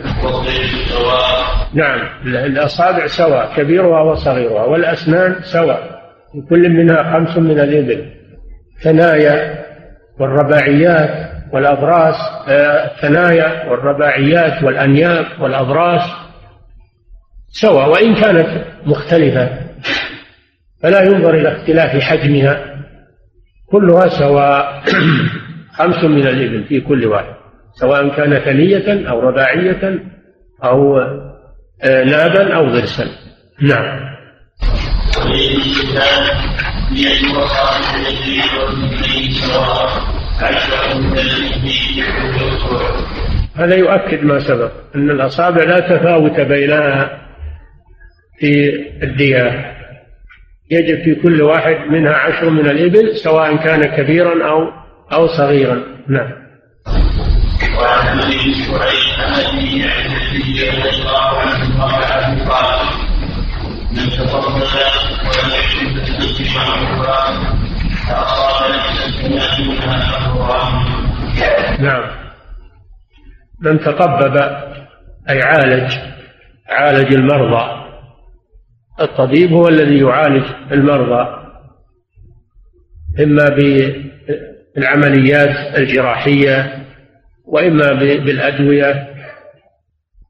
سواء نعم. الأصابع سواء كبيرها وصغيرها والأسنان سواء. في كل منها خمس من الإبل. ثنايا والرباعيات والأضراس آه، الثنايا والرباعيات والأنياب والأضراس سواء وإن كانت مختلفة. فلا ينظر إلى اختلاف حجمها كلها سواء [CLEARS THROAT] خمس من الإبل في كل واحد. سواء كان ثنية أو رباعية أو آه، نابا أو ضرسا. نعم. هذا يؤكد ما سبق أن الأصابع لا تفاوت بينها في الدية يجب في كل واحد منها عشر من الإبل سواء كان كبيرا أو أو صغيرا. نعم. وعن ابي شعيب عن أبي عن النبي رضي الله قال قال نعم. من تطبب أي عالج عالج المرضى. الطبيب هو الذي يعالج المرضى إما بالعمليات الجراحية وإما بالأدوية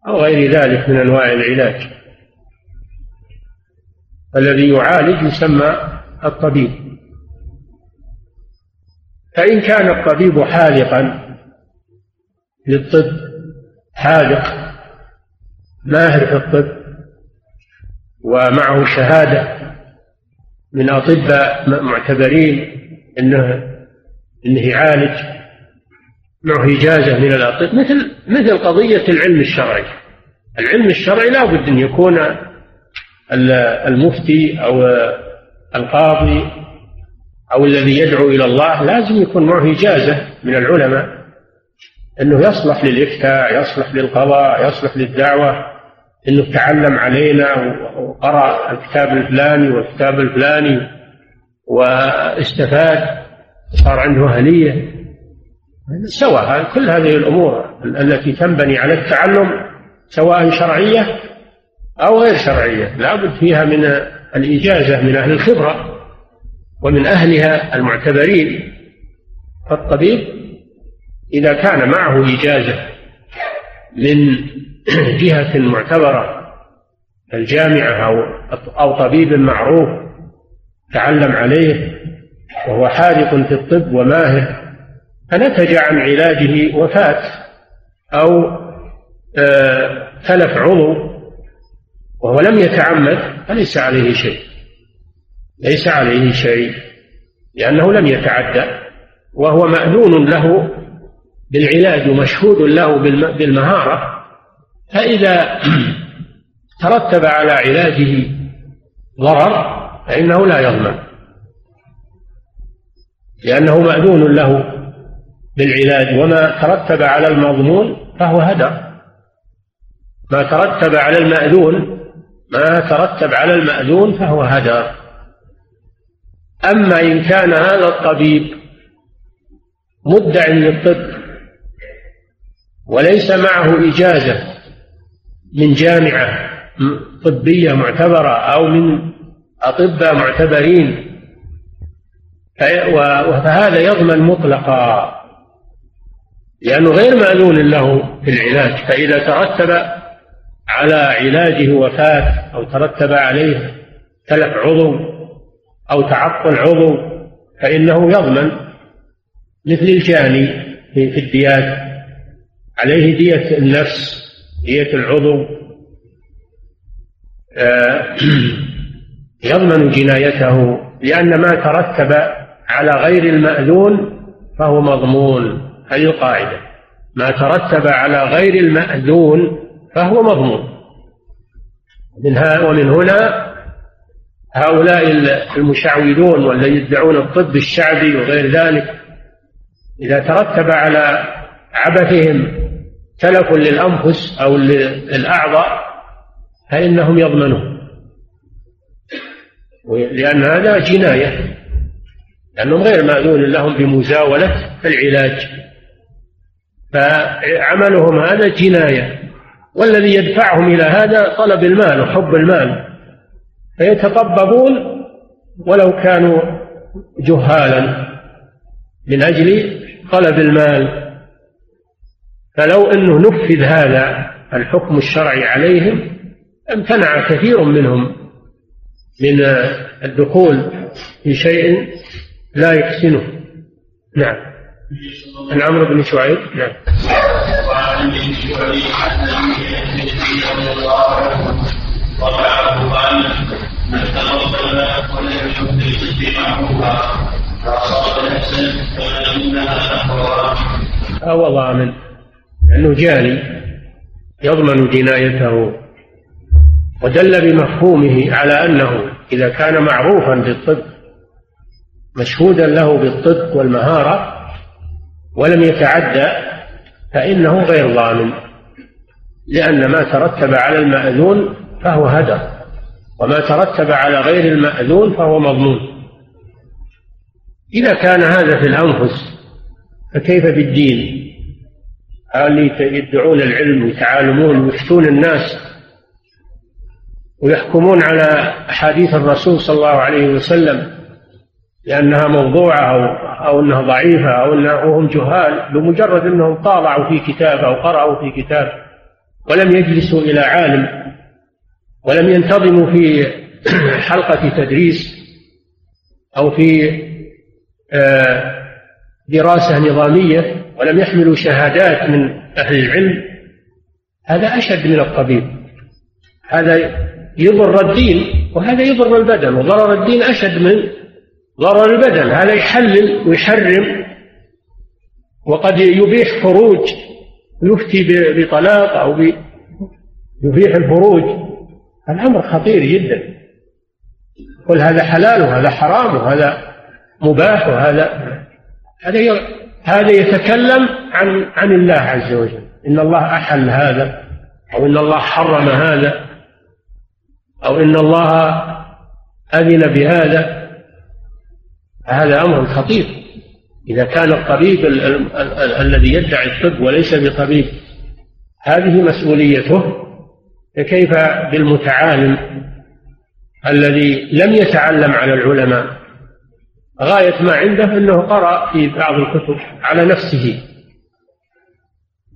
أو غير ذلك من أنواع العلاج. الذي يعالج يسمى الطبيب. فإن كان الطبيب حاذقا للطب حاذق ماهر في الطب ومعه شهادة من أطباء معتبرين أنه أنه يعالج معه إجازة من الأطباء مثل مثل قضية العلم الشرعي. العلم الشرعي لا بد أن يكون المفتي أو القاضي أو الذي يدعو إلى الله لازم يكون معه إجازة من العلماء أنه يصلح للإفتاء يصلح للقضاء يصلح للدعوة إنه تعلم علينا وقرأ الكتاب الفلاني والكتاب الفلاني واستفاد صار عنده أهلية. سواء كل هذه الأمور التي تنبني على التعلم سواء شرعية أو غير شرعية. لابد فيها من الإجازة من أهل الخبرة ومن أهلها المعتبرين. فالطبيب إذا كان معه إجازة من [CLEARS THROAT] جهة معتبرة الجامعة أو أو طبيب معروف تعلم عليه وهو حاذق في الطب وماهر فنتج عن علاجه وفاة أو آه، تلف عضو وهو لم يتعمد فليس عليه شيء. ليس عليه شيء لأنه لم يتعدى وهو مأذون له بالعلاج ومشهود له بالمهارة. فإذا [CLEARS THROAT] ترتب على علاجه ضرر فإنه لا يضمن. لأنه مأذون له بالعلاج وما ترتب على المضمون فهو هدر. ما ترتب على المأذون ما ترتب على المأذون فهو هدر أما إن كان هذا الطبيب مدع للطب وليس معه إجازة من جامعة طبية معتبرة أو من أطباء معتبرين فهذا يضمن مطلقا لأنه غير مأذون له في العلاج. فإذا ترتب على علاجه وفاة أو ترتب عليه تلف عضو أو تعطل عضو فإنه يضمن مثل الجاني في الديات. عليه دية النفس دية العضو. آه، [CLEARS THROAT] يضمن جنايته لأن ما ترتب على غير المأذون فهو مضمون. هذه القاعدة. ما ترتب على غير المأذون فهو مضمون. من ومن هنا هؤلاء المشعوذون والذين يدعون الطب الشعبي وغير ذلك إذا ترتب على عبثهم تلف للأنفس أو للأعضاء فإنهم يضمنون. لأن هذا جناية لأنهم غير مأذون لهم بمزاولة العلاج. فعملهم هذا جناية. والذي يدفعهم إلى هذا طلب المال وحب المال. فيتطببون ولو كانوا جهالا من أجل طلب المال. فلو أنه نفذ هذا الحكم الشرعي عليهم امتنع كثير منهم من الدخول في شيء لا يحسنه. نعم. عن عمرو بن شعيب. نعم. عن الله فاصاب هو ضامن لأنه جاني يضمن جنايته ودل بمفهومه على أنه إذا كان معروفا بالطب مشهودا له بالصدق والمهارة ولم يتعدى فإنه غير ضامن لأن ما ترتب على المأذون فهو هدر وما ترتب على غير المأذون فهو مضمون إذا كان هذا في الأنفس فكيف بالدين؟ اللي يدعون العلم ويتعالمون ويفتون الناس ويحكمون على أحاديث الرسول صلى الله عليه وسلم لأنها موضوعة أو أو أنها ضعيفة أو أنها وهم جهال بمجرد أنهم طالعوا في كتاب أو قرأوا في كتاب ولم يجلسوا إلى عالم ولم ينتظموا في [CLEARS THROAT] حلقة تدريس أو في آه، دراسة نظامية ولم يحملوا شهادات من أهل العلم هذا أشد من الطبيب. هذا يضر الدين وهذا يضر البدن وضرر الدين أشد من ضرر البدن. هذا يحلل ويحرم وقد يبيح فروج يفتي بطلاق أو يبيح الفروج الأمر خطير جدا. قل هذا حلال وهذا حرام وهذا مباح وهذا. هذا هذا يتكلم عن عن الله عز وجل. إن الله أحل هذا أو إن الله حرم هذا أو إن الله أذن بهذا. هذا أمر خطير. إذا كان الطبيب ال ال ال الذي يدعي الطب وليس بطبيب هذه مسؤوليته. فكيف بالمتعالم الذي لم يتعلم على العلماء؟ غاية ما عنده أنه قرأ في بعض الكتب على نفسه.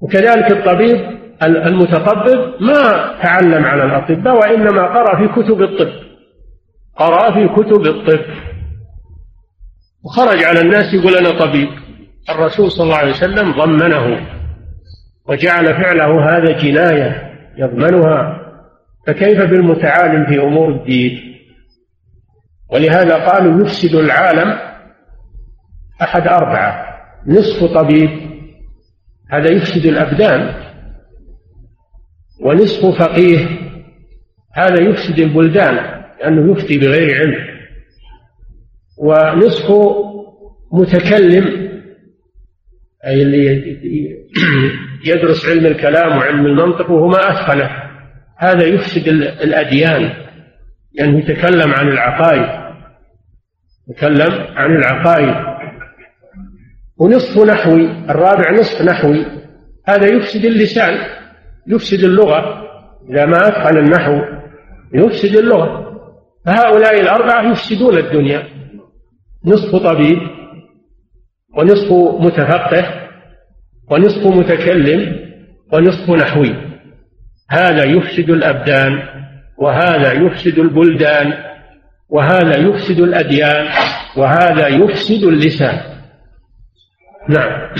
وكذلك الطبيب المتطبب ما تعلم على الأطباء وإنما قرأ في كتب الطب. قرأ في كتب الطب. وخرج على الناس يقول أنا طبيب. الرسول صلى الله عليه وسلم ضمنه وجعل فعله هذا جناية يضمنها. فكيف بالمتعالم في أمور الدين؟ ولهذا قالوا يفسد العالم أحد أربعة. نصف طبيب هذا يفسد الأبدان. ونصف فقيه هذا يفسد البلدان لأنه يفتي بغير علم. ونصف متكلم أي اللي يدرس علم الكلام وعلم المنطق وهو ما أتقنه. هذا يفسد الأديان. لأنه يعني يتكلم عن العقائد. يتكلم عن العقائد. ونصف نحوي الرابع نصف نحوي. هذا يفسد اللسان. يفسد اللغة. إذا ما أتقن النحو يفسد اللغة. فهؤلاء الأربعة يفسدون الدنيا. نصف طبيب ونصف متفقه ونصف متكلم ونصف نحوي. هذا يفسد الأبدان وهذا يفسد البلدان وهذا يفسد الأديان وهذا يفسد اللسان. نعم.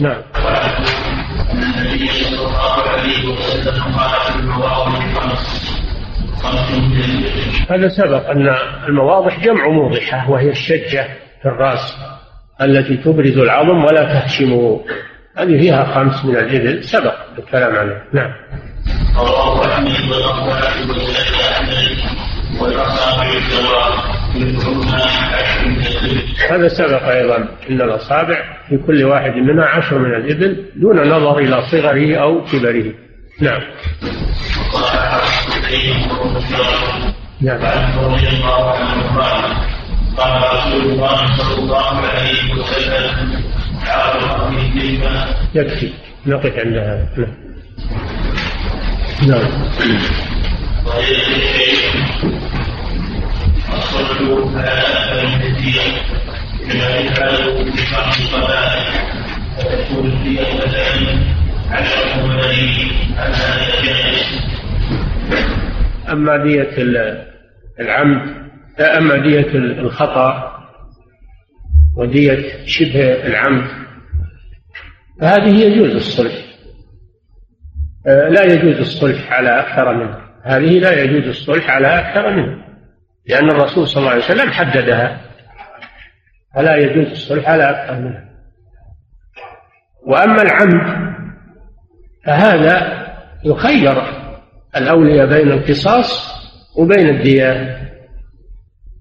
نعم. النبي صلى الله عليه وسلم قال في خمس هذا سبق أن المواضح جمع موضحة وهي الشجة في الرأس التي تبرز العظم ولا تهشمه هذه فيها خمس من الإبل. سبق الكلام عنه. نعم. رواه أحمد هذا سبق أيضا أن الأصابع في كل واحد منها عشر من الإبل دون نظر إلى صغره أو كبره. نعم. نعم. قال رسول الله صلى الله عليه وسلم يكفي. نقف عند هذا نعم. نعم. على الصلاة فتكون على أما دية العمد أما دية الخطأ ودية شبه العمد فهذه يجوز الصلح. لا يجوز الصلح على أكثر منه. هذه لا يجوز الصلح على أكثر منه. لأن الرسول صلى الله عليه وسلم حددها. فلا يجوز الصلح على أكثر منها. وأما العمد فهذا يخير الأولياء بين القصاص وبين الدية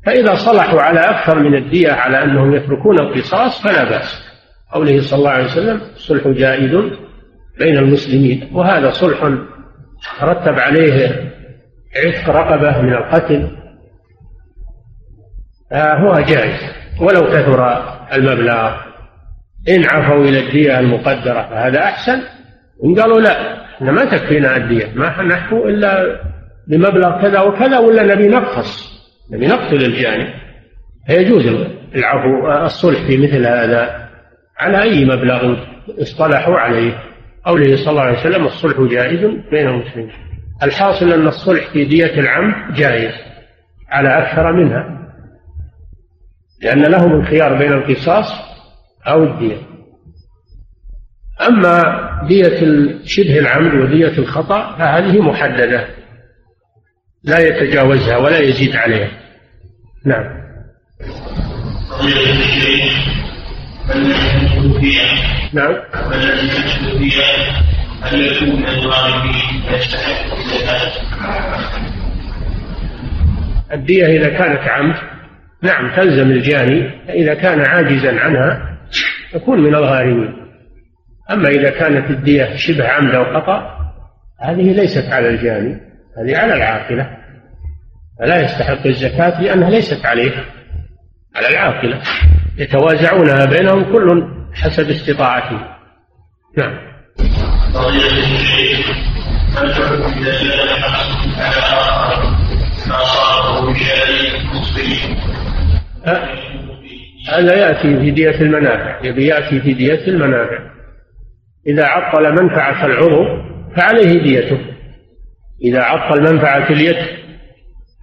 فإذا صلحوا على أكثر من الدية على أنهم يتركون القصاص فلا بأس. قوله صلى الله عليه وسلم الصلح جائز بين المسلمين. وهذا صلح ترتب عليه عتق رقبة من القتل. هو جائز. ولو كثر المبلغ إن عفوا إلى الدية المقدرة فهذا أحسن. إن قالوا لا إحنا ما تكفينا الدية ما نحكو إلا بمبلغ كذا وكذا ولا نبي نقص. نبي نقتل الجاني فيجوز العفو الصلح في مثل هذا. على أي مبلغ اصطلحوا عليه؟ قوله صلى الله عليه وسلم الصلح جائز بين المسلمين. الحاصل أن الصلح في دية العمد جائز على أكثر منها. لأن لهم الخيار بين القصاص أو الدية. أما دية شبه العمد ودية الخطأ فهذه محددة. لا يتجاوزها ولا يزيد عليها. نعم. نعم. أن يكون يستحق الدية إذا كانت عمد نعم تلزم الجاني فإذا كان عاجزا عنها يكون من الغارمين. أما إذا كانت الدية شبه عمد أو خطأ هذه ليست على الجاني هذه على العاقلة. فلا يستحق الزكاة لأنها ليست عليه على العاقلة. يتوازعونها بينهم كل حسب استطاعته. نعم. هذا يأتي في دية المنافع يبي يأتي في دية المنافع. إذا عطل منفعة العضو فعليه ديته. إذا عطل منفعة اليد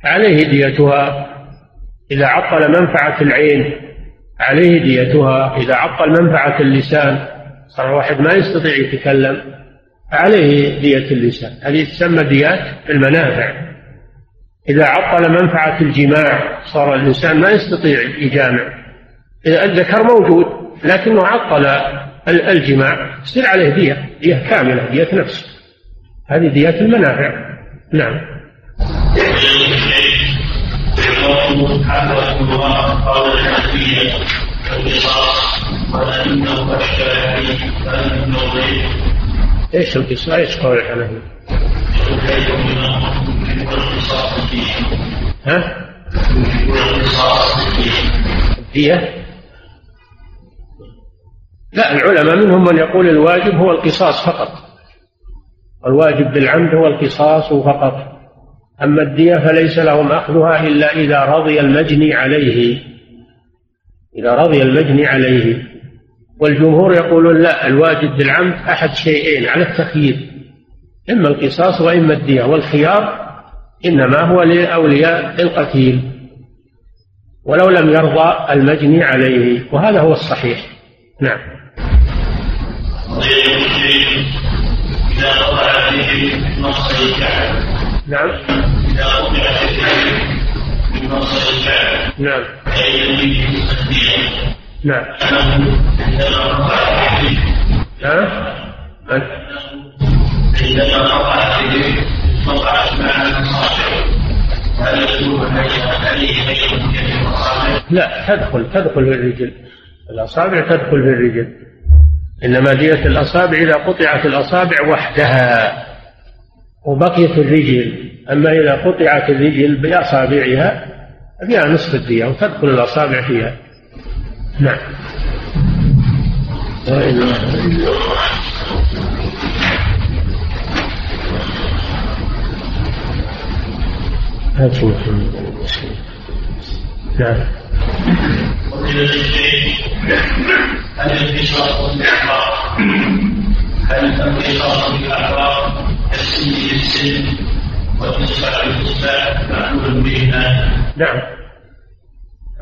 عليه ديتها. إذا عطل منفعة العين عليه ديتها. إذا عطل منفعة اللسان صار واحد ما يستطيع يتكلم عليه دية اللسان. هذه تسمى ديات المنافع. إذا عطل منفعة الجماع صار الإنسان ما يستطيع يجامع الذكر موجود لكنه عطل الجماع. يصير عليه دية دية كاملة دية نفس. هذه دية المنافع. نعم. إيش القصاص؟ إيش قول الحنفية؟ ها؟ الدية لا العلماء منهم من يقول الواجب هو القصاص فقط. الواجب بالعمد هو القصاص فقط. أما الدية فليس لهم أخذها إلا إذا رضي المجني عليه. إذا رضي المجني عليه. والجمهور يقولون لا الواجب بالعمد أحد شيئين على التخيير. إما القصاص وإما الدية. والخيار إنما هو لأولياء القتيل ولو لم يرضى المجني عليه وهذا هو الصحيح. نعم. إذا وقع فيه نص نعم. إذا وقع فيه نص نعم. نعم. ها؟ عندما وقع فيه وقعت مع لا تدخل تدخل في الرجل. الأصابع تدخل في الرجل. إنما دية الأصابع إذا قطعت الأصابع وحدها وبقيت الرجل. أما إذا قطعت الرجل بأصابعها فيها نصف الدية وتدخل الأصابع فيها. نعم. الله نعم. هل هل كالسن معمول به الآن نعم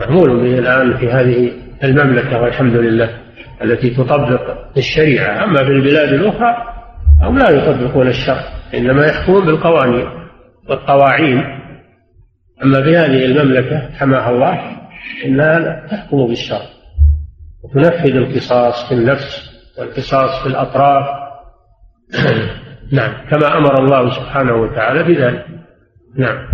معمول به الان في هذه المملكة والحمد لله التي تطبق الشريعة. أما في البلاد الأخرى هم لا يطبقون الشرع إنما يحكمون بالقوانين والقواعين. أما في هذه المملكة حماها الله إنها تحكم بالشرع وتنفذ القصاص في النفس والقصاص في الأطراف. [CLEARS THROAT] نعم كما أمر الله سبحانه وتعالى بذلك نعم.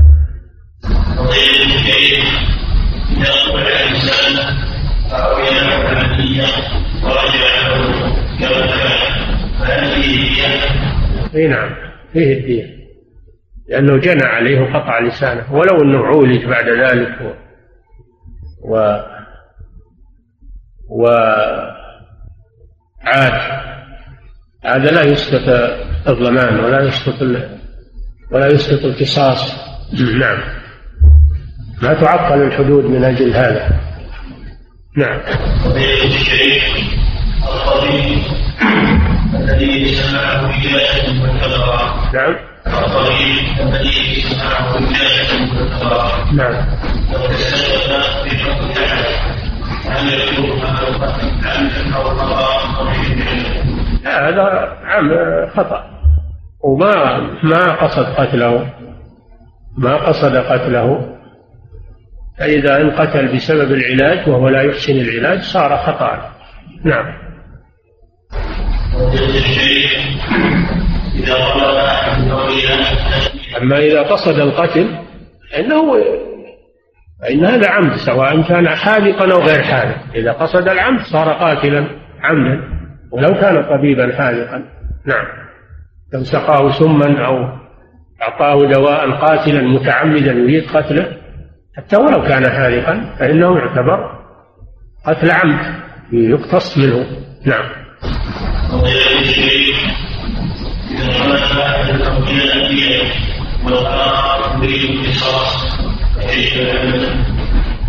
أي نعم فيه الدية لأنه جنى عليه وقطع لسانه ولو أنه عولج بعد ذلك و, و وعاد. هذا لا يسقط الضمان ولا يسقط ولا يسقط القصاص. نعم. ما تعطل الحدود من أجل هذا. نعم. الذي سمعه نعم. الطبيب الذي سمعه وجاهه والكبرى نعم لو تسلم في حكم هذا خطأ. وما ما قصد قتله. ما قصد قتله. فإذا انقتل بسبب العلاج وهو لا يحسن العلاج صار خطأ. نعم. أما إذا قصد القتل فإنه فإن هذا عمد سواء كان حاذقا أو غير حاذق. إذا قصد العمد صار قاتلا عمدا. ولو كان طبيبا حاذقا. نعم. لو سقاه سما أو أعطاه دواء قاتلا متعمدا يريد قتله حتى ولو كان حاذقا فإنه يعتبر قتل عمد يقتص منه. نعم.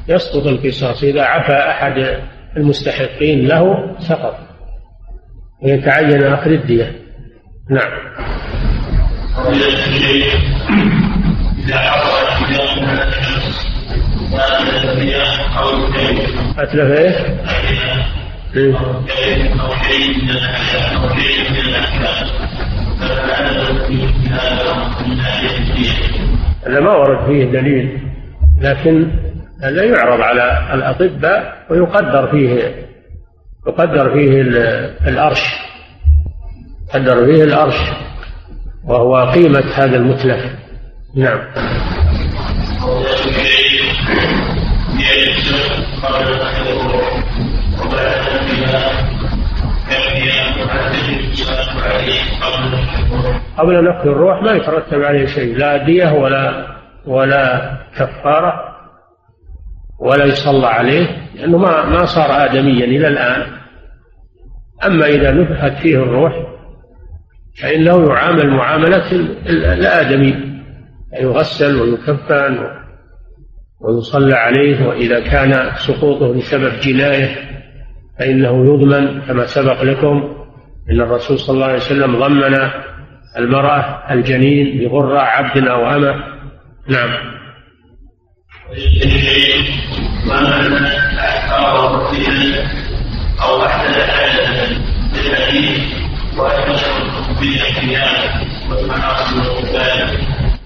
يسقط القصاص إذا عفى أحد المستحقين له سقط ويتعين أخذ الدية. نعم. إذا حصل أتلف إيه؟ هذا ما ورد فيه دليل لكن هذا يعرض على الأطباء ويقدر فيه يقدر فيه الأرش يقدر فيه الأرش وهو قيمة هذا المتلف. نعم. قبل نفخ الروح ما يترتب عليه شيء لا دية ولا ولا كفارة ولا يصلى عليه لأنه ما ما صار آدميا إلى الآن. أما إذا نفخت فيه الروح فإنه يعامل معاملة الآدمي. يغسل ويكفن ويصلى عليه وإذا كان سقوطه بسبب جناية فإنه يضمن كما سبق لكم إن الرسول صلى الله عليه وسلم ضمن المرأة الجنين بغرة عبد أو أمة. نعم. أو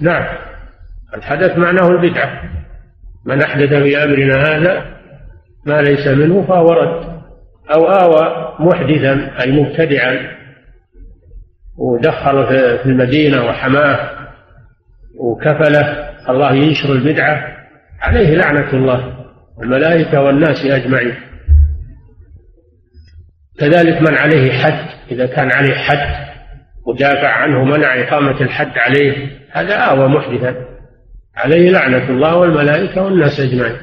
نعم. الحدث معناه البدعة. من أحدث في أمرنا هذا ما ليس منه فهو رد. أو آوى محدثا أي مبتدعا ودخل في المدينة وحماه وكفله الله ينشر البدعة عليه لعنة الله والملائكة والناس أجمعين. كذلك من عليه حد إذا كان عليه حد ودافع عنه منع إقامة الحد عليه هذا آوى محدثا. عليه لعنة الله والملائكة والناس أجمعين.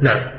نعم.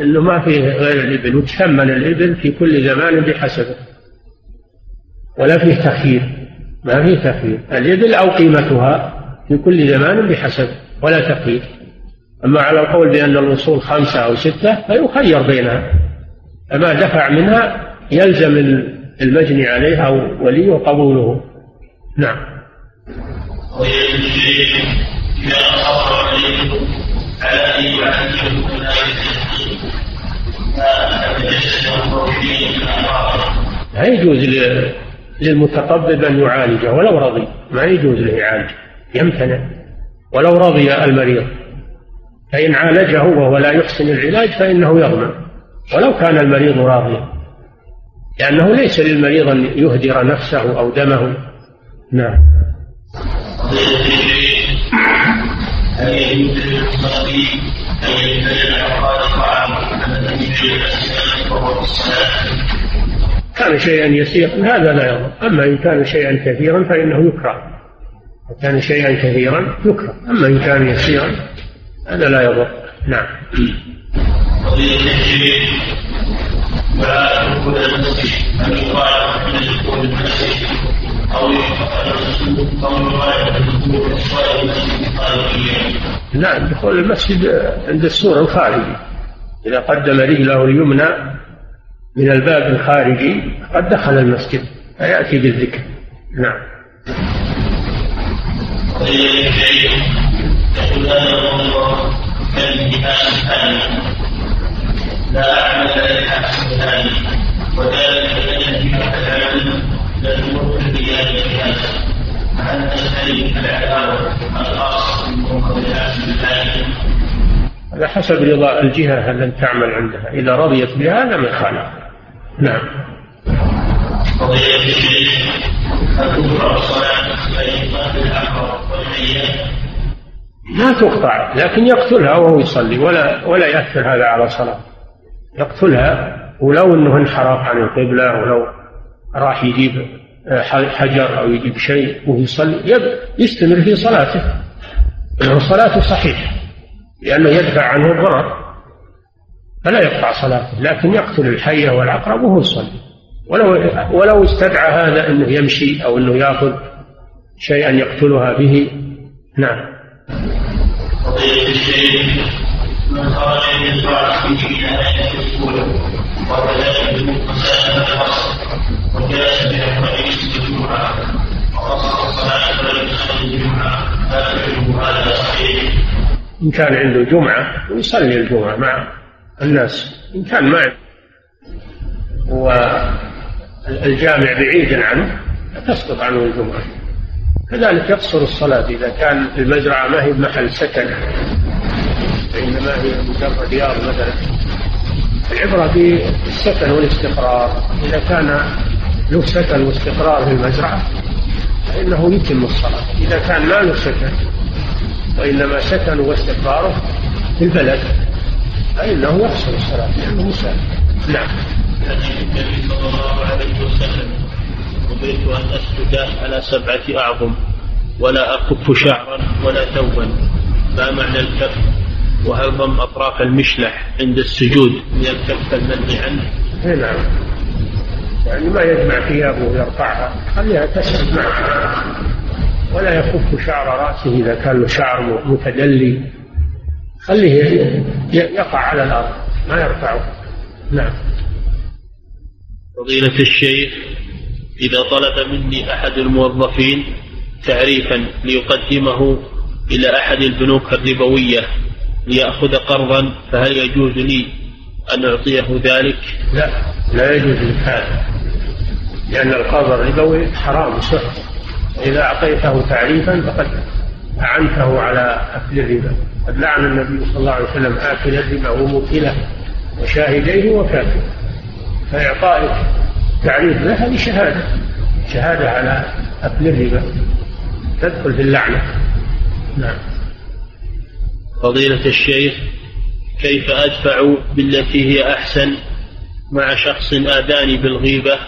انه ما فيه غير الإبل وتثمن الإبل في كل زمان بحسبه. ولا فيه تخيير ما فيه تخيير. الإبل أو قيمتها في كل زمان بحسب ولا تخيير. أما على القول بأن الاصول خمسة أو ستة فيخير بينها. فما دفع منها يلزم المجني عليها أو ولي قبوله نعم لا يجوز للمتطبب أن يعالجه ولو رضي. ما يجوز له يعالج يمتنع. ولو رضي المريض. فإن عالجه وهو لا يحسن العلاج فإنه يضمن ولو كان المريض راضيا. لأنه ليس للمريض أن يهدر نفسه أو دمه. نعم. كان شيئا يسيرا هذا لا يضر. أما إن كان شيئا كثيرا فإنه يكره. كان شيئا كثيرا يكره. أما إن كان يسيرا هذا لا يضر. نعم. ولا المسجد أن يقال المسجد نعم دخول المسجد عند السور الخارجي. إذا قدم رجله اليمنى من الباب الخارجي قد دخل المسجد فيأتي بالذكر. نعم. لا أعمل ذلك وذلك على حسب رضا الجهة التي تعمل عندها. إذا رضيت بها لم يخالف نعم. قضية ما تقطع لكن يقتلها وهو يصلي ولا ولا يأثر هذا على صلاة يقتلها ولو إنه انحرف عن القبلة ولو راح يجيب حجر أو يجيب شيء وهو يصلي يستمر في صلاته. صلاته صحيحة لأنه يدفع عنه الضرر. فلا يقطع صلاته لكن يقتل الحية والعقرب وهو يصلي. ولو ولو استدعى هذا أنه يمشي أو أنه يأخذ شيئا يقتلها به. نعم. قضية الشيء من خرج من طاعته في نهاية إن كان عنده جمعة يصلي الجمعة مع الناس. إن كان ما والجامع بعيد عنه تسقط عنه الجمعة. كذلك يقصر الصلاة إذا كان المزرعة ما هي محل سكن. وإنما هي مجرد ديار مثلا. العبرة بالسكن والاستقرار. إذا كان له سكن واستقرار في المزرعة فإنه يتم الصلاة. إذا كان ما له سكن وإنما سكنه واستقراره في البلد فإنه يقصر الصلاة لأنه مسافر نعم. النبي صلى الله عليه وسلم أمرت أن أسجد على سبعة أعظم ولا أكف شعرا ولا ثوبا. ما معنى الكف؟ وهل ضم أطراف المشلح عند السجود من الكف المنهي عنه؟ إي نعم. يعني ما يجمع ثيابه ويرفعها. خليها تسجد معه. ولا يكف شعر رأسه إذا كان له شعر متدلي. خليه يقع على الأرض. ما يرفعه. نعم. فضيلة الشيخ إذا طلب مني أحد الموظفين تعريفا ليقدمه إلى أحد البنوك الربوية ليأخذ قرضا فهل يجوز لي أن أعطيه ذلك؟ لا لا يجوز لك هذا لأن القرض الربوي حرام وسحت إذا أعطيته تعريفا فقد أعنته على أكل الربا. قد لعن النبي صلى الله عليه وسلم آكل الربا وموكله وشاهديه وكاتبه فإعطائك تعريف له هذه شهادة شهادة على أكل الربا تدخل في اللعنة. نعم. فضيلة الشيخ كيف أدفع بالتي هي أحسن مع شخص آذاني بالغيبة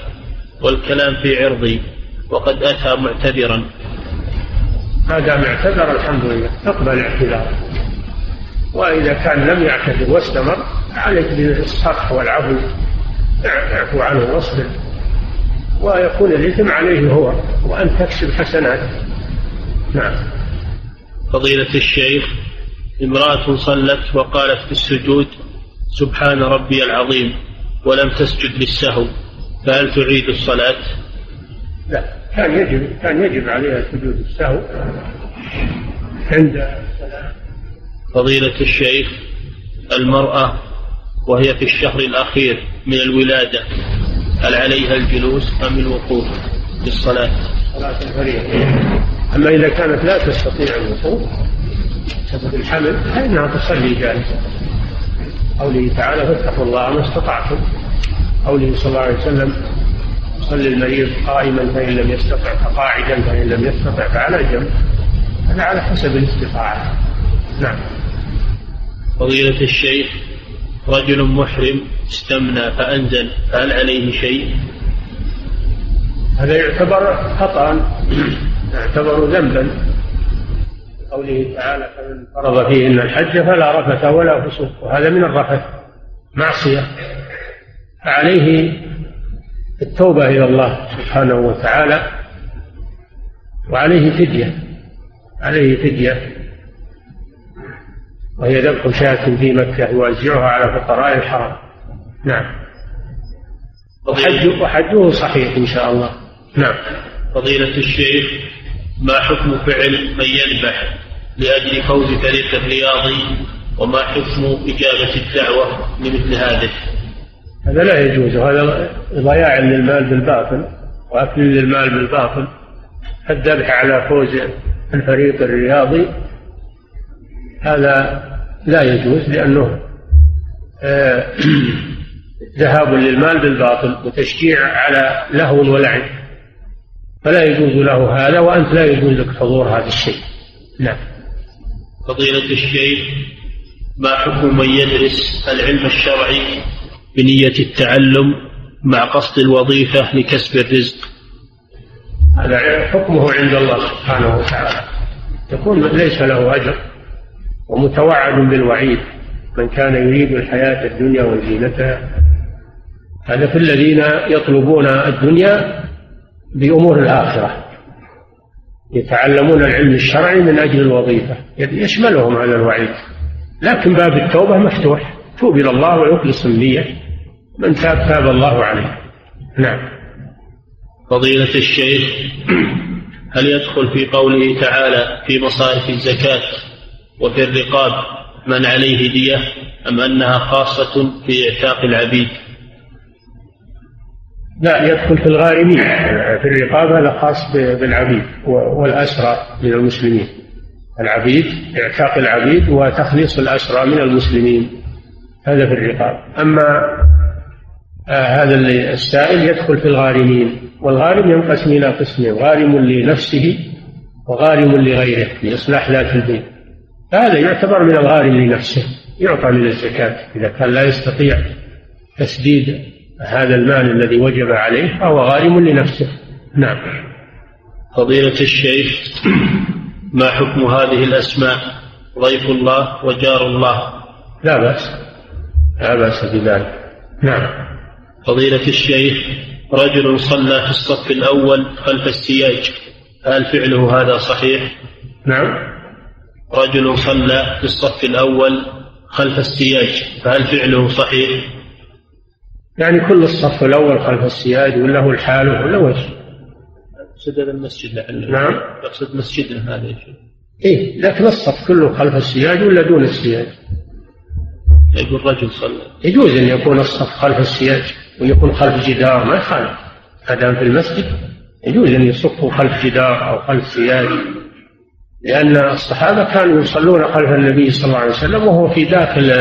والكلام في عرضي وقد أتى معتذرا؟ هذا معتذر الحمد لله اقبل اعتذاره. وإذا كان لم يعتذر واستمر عليك بالصفح والعفو اعفو عنه واصبر. ويكون الإثم عليه هو وأن تكسب حسنات. نعم. فضيلة الشيخ امرأة صلت وقالت في السجود سبحان ربي العظيم ولم تسجد للسهو فهل تعيد الصلاة؟ لا كان يجب كان يجب عليها سجود السهو عند فضيلة الشيخ المرأة وهي في الشهر الأخير من الولادة هل عليها الجلوس أم الوقوف للصلاة؟ صلاة الفريضة أما إذا كانت لا تستطيع الوقوف بسبب الحمل؟ فإنها تصلي جالسة قوله تعالى فاتقوا الله ما استطعتم. قوله صلى الله عليه وسلم صلي المريض قائما فإن لم يستطع فقاعدا فإن لم يستطع فعلى جنب. هذا على حسب الاستطاعة. نعم. فضيلة الشيخ رجل محرم استمنى فأنزل فهل عليه شيء؟ هذا يعتبر خطأ يعتبر ذنبا. قوله تعالى فمن فرض فيهن الحج فلا رفث ولا فسوق وهذا من الرفث معصية. فعليه التوبة إلى الله سبحانه وتعالى وعليه فدية عليه فدية. وهي ذبح شاة في مكة يوزعها على فقراء الحرم. نعم. وحج وحجه صحيح إن شاء الله. نعم. فضيلة الشيخ ما حكم فعل من يذبح؟ لأجل فوز فريق الرياضي وما حكم إجابة الدعوة لمثل هذه. هذا لا يجوز هذا ضياع للمال بالباطل وأكل للمال بالباطل. الذبح على فوز الفريق الرياضي هذا لا يجوز لأنه آه، [CLEARS THROAT] ذهاب للمال بالباطل وتشجيع على لهو ولعب. فلا يجوز له هذا وأنت لا يجوز لك حضور هذا الشيء. نعم. فضيلة الشيخ ما حكم من يدرس العلم الشرعي بنية التعلم مع قصد الوظيفة لكسب الرزق؟ هذا حكمه عند الله سبحانه وتعالى. يكون ليس له أجر ومتوعد بالوعيد من كان يريد الحياة الدنيا وزينتها. هذا في الذين يطلبون الدنيا بأمور الآخرة. يتعلمون العلم الشرعي من أجل الوظيفة يشملهم هذا الوعيد. لكن باب التوبة مفتوح. توب إلى الله ويخلص النية من تاب تاب الله عليه. نعم. فضيلة الشيخ هل يدخل في قوله تعالى في مصارف الزكاة وفي الرقاب من عليه دية أم أنها خاصة في إعتاق العبيد؟ لا يدخل في الغارمين في الرقاب هذا خاص بالعبيد والأسرى من المسلمين. العبيد اعتاق العبيد وتخليص الأسرى من المسلمين. هذا في الرقاب أما آه هذا السائل يدخل في الغارمين. والغارم ينقسم إلى قسمين غارم لنفسه وغارم لغيره لإصلاح ذات البيت. فهذا يعتبر من الغارم لنفسه يعطى من الزكاة. إذا كان لا يستطيع تسديد هذا المال الذي وجب عليه فهو غارم لنفسه. نعم. فضيلة الشيخ ما حكم هذه الأسماء؟ ضيف الله وجار الله. لا بأس. لا بأس بذلك. نعم. فضيلة الشيخ رجل صلى في الصف الأول خلف السياج هل فعله هذا صحيح؟ نعم. رجل صلى في الصف الأول خلف السياج فهل فعله صحيح؟ يعني كل الصف الأول خلف السياج ولا هو الحال ولا وش؟ يقصد المسجد لعله نعم. يقصد مسجدنا هذا يا شيخ. إيه لكن الصف كله خلف السياج ولا دون السياج؟ يقول رجل صلى. يجوز أن يكون الصف خلف السياج ويكون خلف جدار ما يخالف. ما دام في المسجد يجوز أن يصفوا خلف جدار أو خلف سياج. لأن الصحابة كانوا يصلون خلف النبي صلى الله عليه وسلم وهو في داخل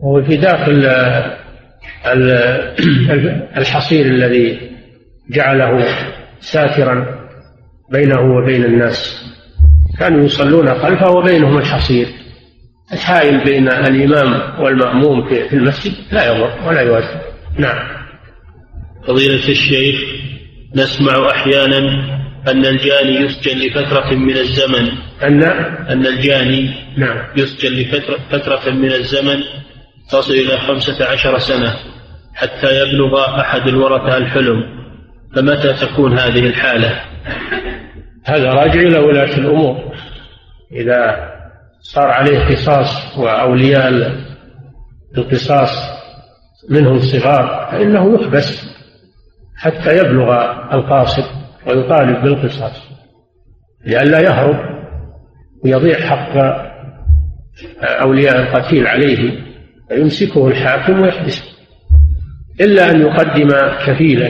وهو في داخل [CLEARS THROAT] الحصير الذي جعله ساترا بينه وبين الناس. كانوا يصلون خلفه وبينهم الحصير. الحائل بين الإمام والمأموم في المسجد لا يضر ولا يؤثر. نعم. فضيلة الشيخ نسمع أحيانا أن الجاني يسجن لفترة من الزمن. أن؟ أن الجاني نعم. يسجن لفترة فترة من الزمن. تصل إلى خمسة عشر سنة حتى يبلغ أحد الورثة الحلم فمتى تكون هذه الحالة؟ هذا راجع إلى ولاة الأمور. إذا صار عليه قصاص وأولياء القصاص منهم صغار فإنه يحبس حتى يبلغ القاصد ويطالب بالقصاص لئلا يهرب ويضيع حق أولياء القتيل عليه. فيمسكه الحاكم ويحبسه. إلا أن يقدم كفيلا.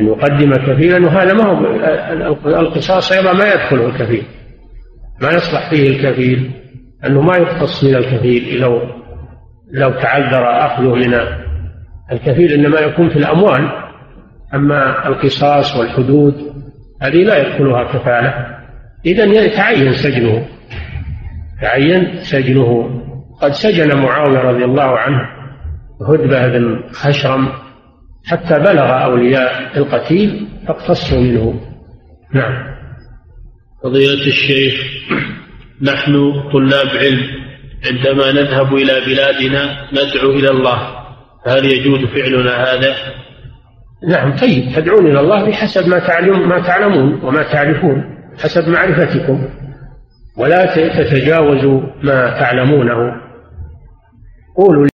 أن يقدم كفيلا وهذا ما هو القصاص أيضا ما يدخله الكفيل. ما يصلح فيه الكفيل أنه ما يقتص من الكفيل لو لو تعذر أخذه من الكفيل إنما يكون في الأموال. أما القصاص والحدود هذه لا يدخلها كفالة. إذا يتعين سجنه. تعين سجنه قد سجن معاوية رضي الله عنه هدبة بن خشرم حتى بلغ أولياء القتيل فاقتصوا منه. نعم. فضيلة الشيخ نحن طلاب علم عندما نذهب إلى بلادنا ندعو إلى الله. فهل يجوز فعلنا هذا؟ نعم طيب تدعون إلى الله بحسب ما تعلم ما تعلمون وما تعرفون حسب معرفتكم. ولا تتجاوزوا ما تعلمونه. all